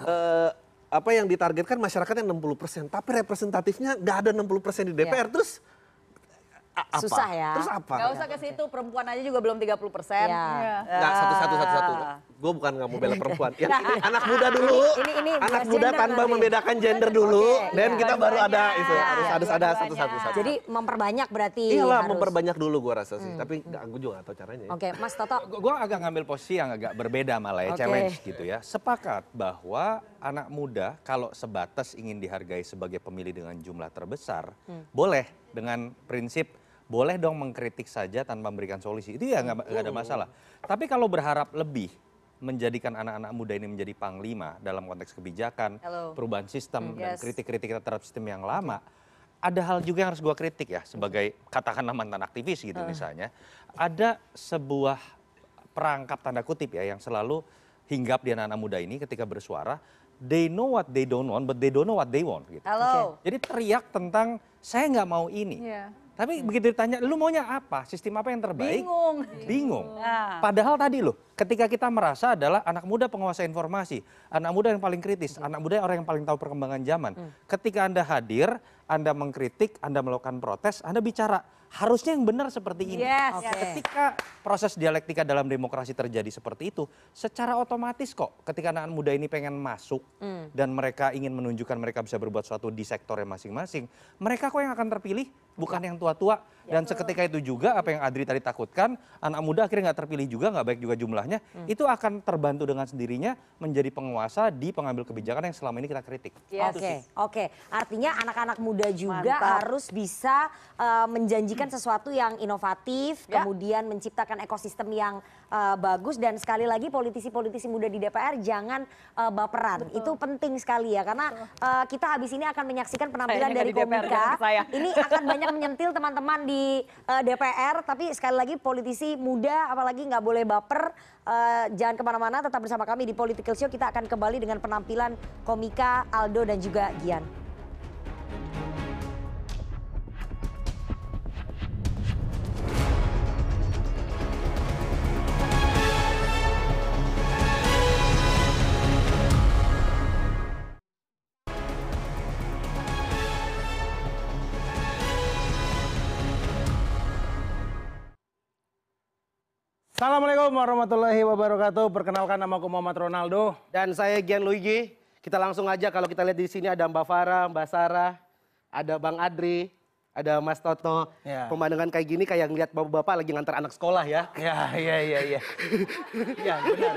eh, apa yang ditargetkan masyarakatnya 60%, tapi representatifnya nggak ada 60% di DPR, terus a- apa? Susah ya. Terus apa? Gak usah ke situ, perempuan aja juga belum 30 persen. Ya. Iya. Nggak, satu-satu, satu-satu. Gue bukan nggak mau bela perempuan. Yang ini anak muda dulu, ini- ini anak bahas muda tanpa nanti. membedakan gender dulu, Oke, dan iya. kita baru ada itu, Iya, harus iya, harus ada satu-satu. satu. Jadi memperbanyak berarti Iyalah, harus. memperbanyak dulu gue rasa sih. Tapi nggak, gue juga tahu caranya. ya. Oke, Mas Toto. Gue agak ngambil posisi yang agak berbeda malah ya, Oke. challenge gitu ya. Sepakat bahwa anak muda kalau sebatas ingin dihargai sebagai pemilih dengan jumlah terbesar, boleh dengan prinsip boleh dong mengkritik saja tanpa memberikan solusi. Itu ya nggak ada masalah. Tapi kalau berharap lebih menjadikan anak-anak muda ini menjadi panglima dalam konteks kebijakan, Hello. perubahan sistem, dan Yes. kritik-kritik kita terhadap sistem yang lama, ada hal juga yang harus gua kritik ya sebagai katakanlah mantan aktivis gitu misalnya. Ada sebuah perangkap tanda kutip ya yang selalu hinggap di anak-anak muda ini ketika bersuara, they know what they don't want, but they don't know what they want gitu. Halo. Jadi teriak tentang saya nggak mau ini. Iya. Tapi begitu ditanya, lu maunya apa? Sistem apa yang terbaik? Bingung. Bingung. Nah. Padahal tadi loh, ketika kita merasa adalah anak muda penguasa informasi, anak muda yang paling kritis, anak muda orang yang paling tahu perkembangan zaman. Ketika Anda hadir, Anda mengkritik, Anda melakukan protes, Anda bicara, harusnya yang benar seperti ini. Yes. Oke. Ketika proses dialektika dalam demokrasi terjadi seperti itu, secara otomatis kok ketika anak muda ini pengen masuk dan mereka ingin menunjukkan mereka bisa berbuat sesuatu di sektornya masing-masing, mereka kok yang akan terpilih, bukan yang tua-tua. Dan seketika itu juga apa yang Adri tadi takutkan, anak muda akhirnya nggak terpilih juga, nggak baik juga jumlahnya, itu akan terbantu dengan sendirinya menjadi penguasa di pengambil kebijakan yang selama ini kita kritik. Yes. Oke, oke. Artinya anak-anak muda juga Mantap. harus bisa uh, menjanjikan sesuatu yang inovatif, Ya. kemudian menciptakan ekosistem yang uh, bagus dan sekali lagi politisi-politisi muda di DPR jangan uh, baperan. Itu penting sekali ya karena uh, kita habis ini akan menyaksikan penampilan dari komika. saya. Ini akan banyak menyentil teman-teman di uh, DPR, tapi sekali lagi politisi muda apalagi nggak boleh baper. Uh, jangan ke mana-mana, tetap bersama kami di Political Show. Kita akan kembali dengan penampilan komika Aldo dan juga Gian. Assalamualaikum warahmatullahi wabarakatuh. Perkenalkan nama aku Muhammad Ronaldo. Dan saya Gian Luigi. Kita langsung aja kalau kita lihat di sini ada Mbak Farah, Mbak Sarah, ada Bang Adri, ada Mas Toto. Ya. Pemandangan kayak gini kayak ngeliat bapak-bapak lagi ngantar anak sekolah ya. Ya, iya, iya, iya. Ya, benar.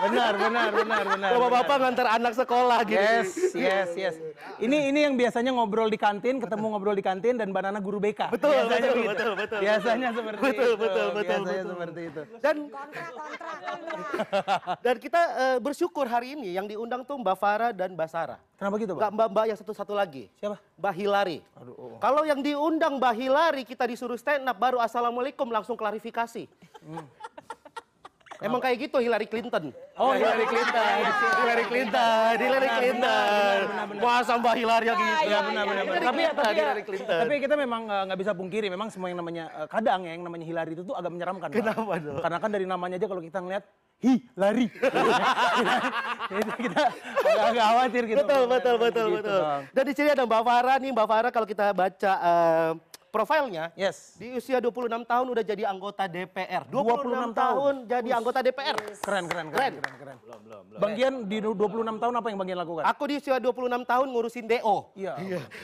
Benar, benar, benar, benar. Bapak-bapak ngantar anak sekolah gitu. Yes, yes, yes. Ini ini yang biasanya ngobrol di kantin, ketemu ngobrol di kantin dan Banana guru BK. Betul, Biasanya betul, gitu. betul, betul. Biasanya seperti Betul, itu. betul, betul, Biasanya betul. seperti itu. Dan *laughs* dan kita eh, bersyukur hari ini yang diundang tuh Mbak Farah dan Mbak Sarah. Kenapa gitu, Enggak Pak? Mbak-mbak yang satu-satu lagi. Siapa? Mbak Hilari. Aduh, oh. Kalau yang diundang Mbak Hilari kita disuruh stand up baru assalamualaikum langsung klarifikasi. *laughs* Emang kayak gitu Hillary Clinton. Oh, Hillary Clinton. Hillary Clinton, Hillary Clinton. Masa Mbak Hillary yang gitu? Ya benar benar. benar. Tapi tapi ya, Hillary Clinton. tapi kita memang eh, nggak bisa pungkiri memang semua yang namanya eh, kadang ya yang namanya Hillary itu tuh agak menyeramkan. Pak. Kenapa dong? Karena kan dari namanya aja kalau kita ngeliat hi lari. itu *laughs* kita agak-agak khawatir gitu. Betul, betul, betul, Gitu, betul. Bang. Dan di sini ada Mbak Farah nih, Mbak Farah kalau kita baca eh, profilnya, Yes. di usia 26 tahun udah jadi anggota DPR. 26, 26 tahun jadi anggota DPR. Keren keren keren Keren. keren keren. Belum belum belum. Bang Gian di 26 tahun apa yang Bang Gian lakukan? Aku di usia 26 tahun ngurusin DO. Iya.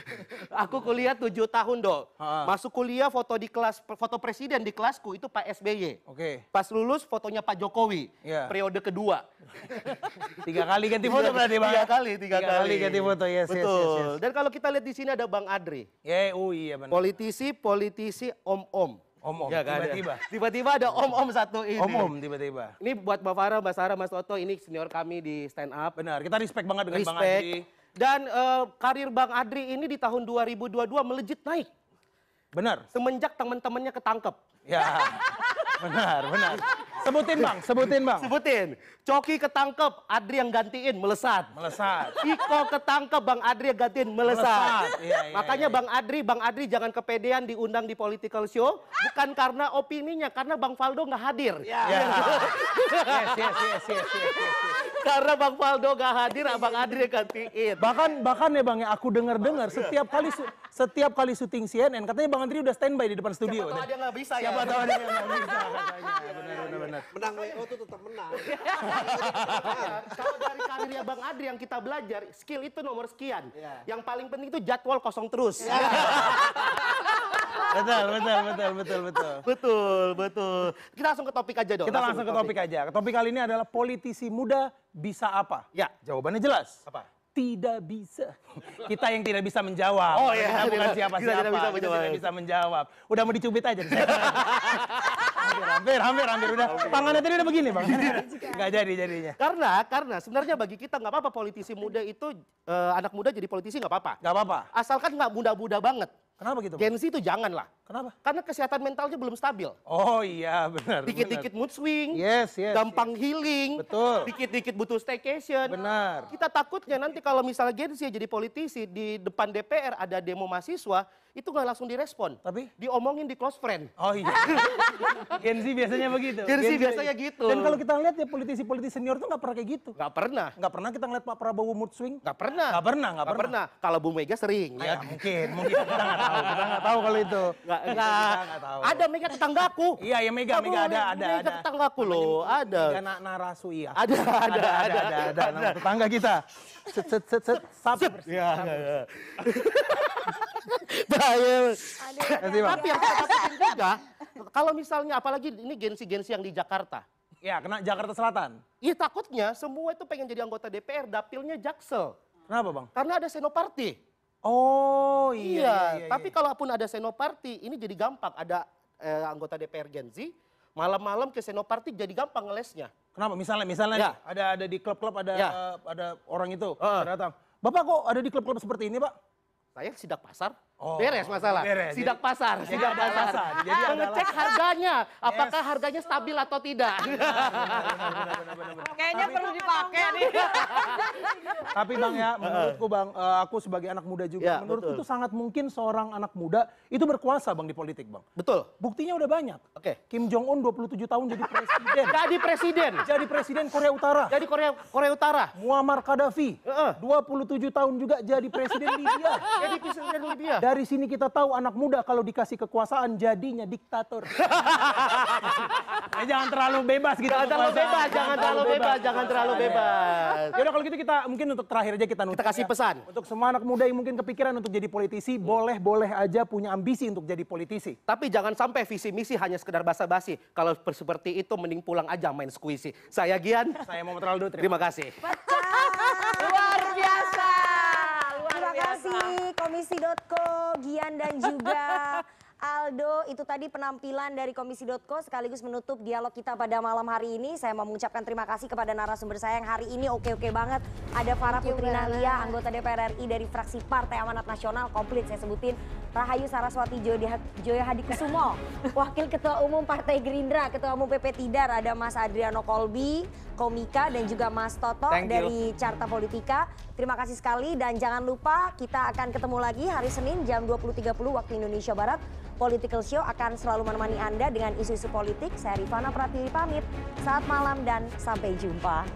*laughs* Aku kuliah 7 tahun, Dok. Masuk kuliah foto di kelas foto presiden di kelasku itu Pak SBY. Oke. Pas lulus fotonya Pak Jokowi. Iya. Periode kedua. *laughs* Tiga kali ganti foto berarti Bang. Tiga kali, tiga, Tiga kali ganti foto, yes, yes, Betul. yes, yes. Dan kalau kita lihat di sini ada Bang Adri. Ya, oh iya benar. Politisi, politisi, om-om. Om-om, Ya kan? tiba-tiba. Tiba-tiba ada om-om satu ini. Om-om tiba-tiba. Ini buat Mbak Farah, Mbak Sarah, Mas Toto, ini senior kami di stand up. Benar, kita respect banget dengan Bang Respect. Adri. Dan eh, karir Bang Adri ini di tahun 2022 melejit naik. Benar. Semenjak teman-temannya ketangkep. Ya. benar, benar. Sebutin bang, sebutin bang. Sebutin. Coki ketangkep, Adri yang gantiin, melesat. Melesat. Iko ketangkep, Bang Adri yang gantiin, melesat. Melesat, iya, iya, Makanya iya. Bang Adri, Bang Adri jangan kepedean diundang di political show. Bukan karena opininya, karena Bang Faldo nggak hadir. Ya. Yes, yes, yes, yes, yes, yes, yes. Karena Bang Faldo nggak hadir, Bang Adri yang gantiin. Bahkan bahkan ya bang ya aku dengar dengar setiap kali setiap kali syuting CNN katanya bang Andri udah standby di depan studio. Siapa tahu ada yang nggak bisa ya. Siapa tahu ada yang nggak bisa katanya. Benar benar benar. Menang WO tuh tetap menang. *laughs* Kalau dari karirnya Bang Adri yang kita belajar, skill itu nomor sekian. Iya. Yang paling penting itu jadwal kosong terus. Betul betul betul betul betul. betul, betul. Kita langsung ke topik aja dong. Kita langsung ke topik aja. Topik kali ini adalah politisi muda bisa apa? Ya. Jawabannya jelas. Apa? Tidak bisa. *laughs* Kita yang tidak bisa menjawab. Oh, iya. Kita bukan Kita siapa-siapa. tidak bisa Kita menjawab. tidak bisa menjawab. Udah mau dicubit aja. *laughs* hampir, hampir, hampir, hampir. Udah. Tangannya tadi udah begini bang. *laughs* Gak jadi jadinya. Karena, karena sebenarnya bagi kita nggak apa-apa politisi muda itu, eh, anak muda jadi politisi nggak apa-apa. Gak apa-apa. Asalkan nggak muda-muda banget. Kenapa gitu? Gen Z itu jangan lah. Kenapa? Karena kesehatan mentalnya belum stabil. Oh iya benar. Dikit-dikit mood swing, Yes, yes. gampang healing, Betul. dikit-dikit butuh staycation. Benar. Kita takutnya nanti kalau misalnya Gen Z jadi politisi di depan DPR ada demo mahasiswa, itu nggak langsung direspon. Tapi? Diomongin di close friend. Oh iya. *laughs* Gen Z biasanya begitu. Gen Z biasanya gitu. Dan kalau kita lihat ya politisi-politisi senior tuh nggak pernah kayak gitu. Nggak pernah. Nggak pernah kita ngeliat Pak Prabowo mood swing. Nggak pernah. Nggak pernah, nggak pernah. pernah. Kalau Bu Mega sering. Ya mungkin, mungkin kita nggak tahu. Kita nggak tahu kalau itu. Nggak, nggak. tahu. Ada Mega tetanggaku. Iya, ya Mega, Mega ada, ada, Mega tetanggaku loh, ada. Mega na narasu iya. Ada, ada, ada, ada, ada. Nama tetangga kita. Set, set, set, set, sap. Ya, *laughs* Tapi yang kita takutin juga, kalau misalnya apalagi ini gensi-gensi yang di Jakarta. Ya, kena Jakarta Selatan. Iya takutnya semua itu pengen jadi anggota DPR, dapilnya Jaksel. Kenapa bang? Karena ada senoparti. Oh iya. Iya, iya, iya, tapi kalaupun ada senoparti, ini jadi gampang. Ada eh, anggota DPR Genzi, malam-malam ke senoparti jadi gampang ngelesnya. Kenapa? Misalnya, misalnya Ya. nih, ada ada di klub-klub ada Ya. ada orang itu Heeh. datang. Bapak kok ada di klub-klub seperti ini, Pak? Saya sidak pasar, Oh, beres masalah. beres. Sidak pasar, Jadi sidak ada pasar. alasan. Jadi Mengecek harganya, apakah harganya stabil atau tidak. Kayaknya perlu dipakai nih. Tapi Bang ya, menurutku Bang, eh, aku sebagai anak muda juga, Ya, menurutku betul. itu sangat mungkin seorang anak muda itu berkuasa Bang di politik Bang. Betul. Buktinya udah banyak. Oke. Kim Jong Un 27 tahun jadi presiden. *laughs* Jadi presiden. jadi presiden Korea Utara. Jadi Korea Korea Utara. Muammar Gaddafi, Heeh. 27 tahun juga jadi presiden Libya. *laughs* Jadi presiden Libya. Dari sini kita tahu anak muda kalau dikasih kekuasaan jadinya diktator. *laughs* Eh, jangan terlalu bebas gitu. Jangan terlalu bebas, jangan terlalu bebas, jangan terlalu bebas. Yaudah kalau gitu kita mungkin untuk terakhir aja kita nutup Kita kasih ya. pesan. Untuk semua anak muda yang mungkin kepikiran untuk jadi politisi, boleh-boleh aja punya ambisi untuk jadi politisi. Tapi jangan sampai visi misi hanya sekedar basa-basi. Kalau seperti itu mending pulang aja main squishy. Saya Gian. Saya Muhammad Raldo, terima Terima kasih. Biasa. Kasih Komisi.co, Gian dan juga Aldo. Itu tadi penampilan dari Komisi.co sekaligus menutup dialog kita pada malam hari ini. Saya mau mengucapkan terima kasih kepada narasumber saya yang hari ini oke-oke banget. Ada Farah Thank you Putri. Nahlia, anggota DPR RI dari fraksi Partai Amanat Nasional, komplit saya sebutin. Rahayu Saraswati Joya Joya Hadikusumo, *laughs* Wakil Ketua Umum Partai Gerindra, Ketua Umum PP Tidar, ada Mas Adriano Kolbi, Komika, dan juga Mas Toto Thank you. dari Carta Politika. Terima kasih sekali dan jangan lupa kita akan ketemu lagi hari Senin jam 20.30 waktu Indonesia Barat. Political Show akan selalu menemani Anda dengan isu-isu politik. Saya Rifana Pratiwi pamit. Saat malam dan sampai jumpa.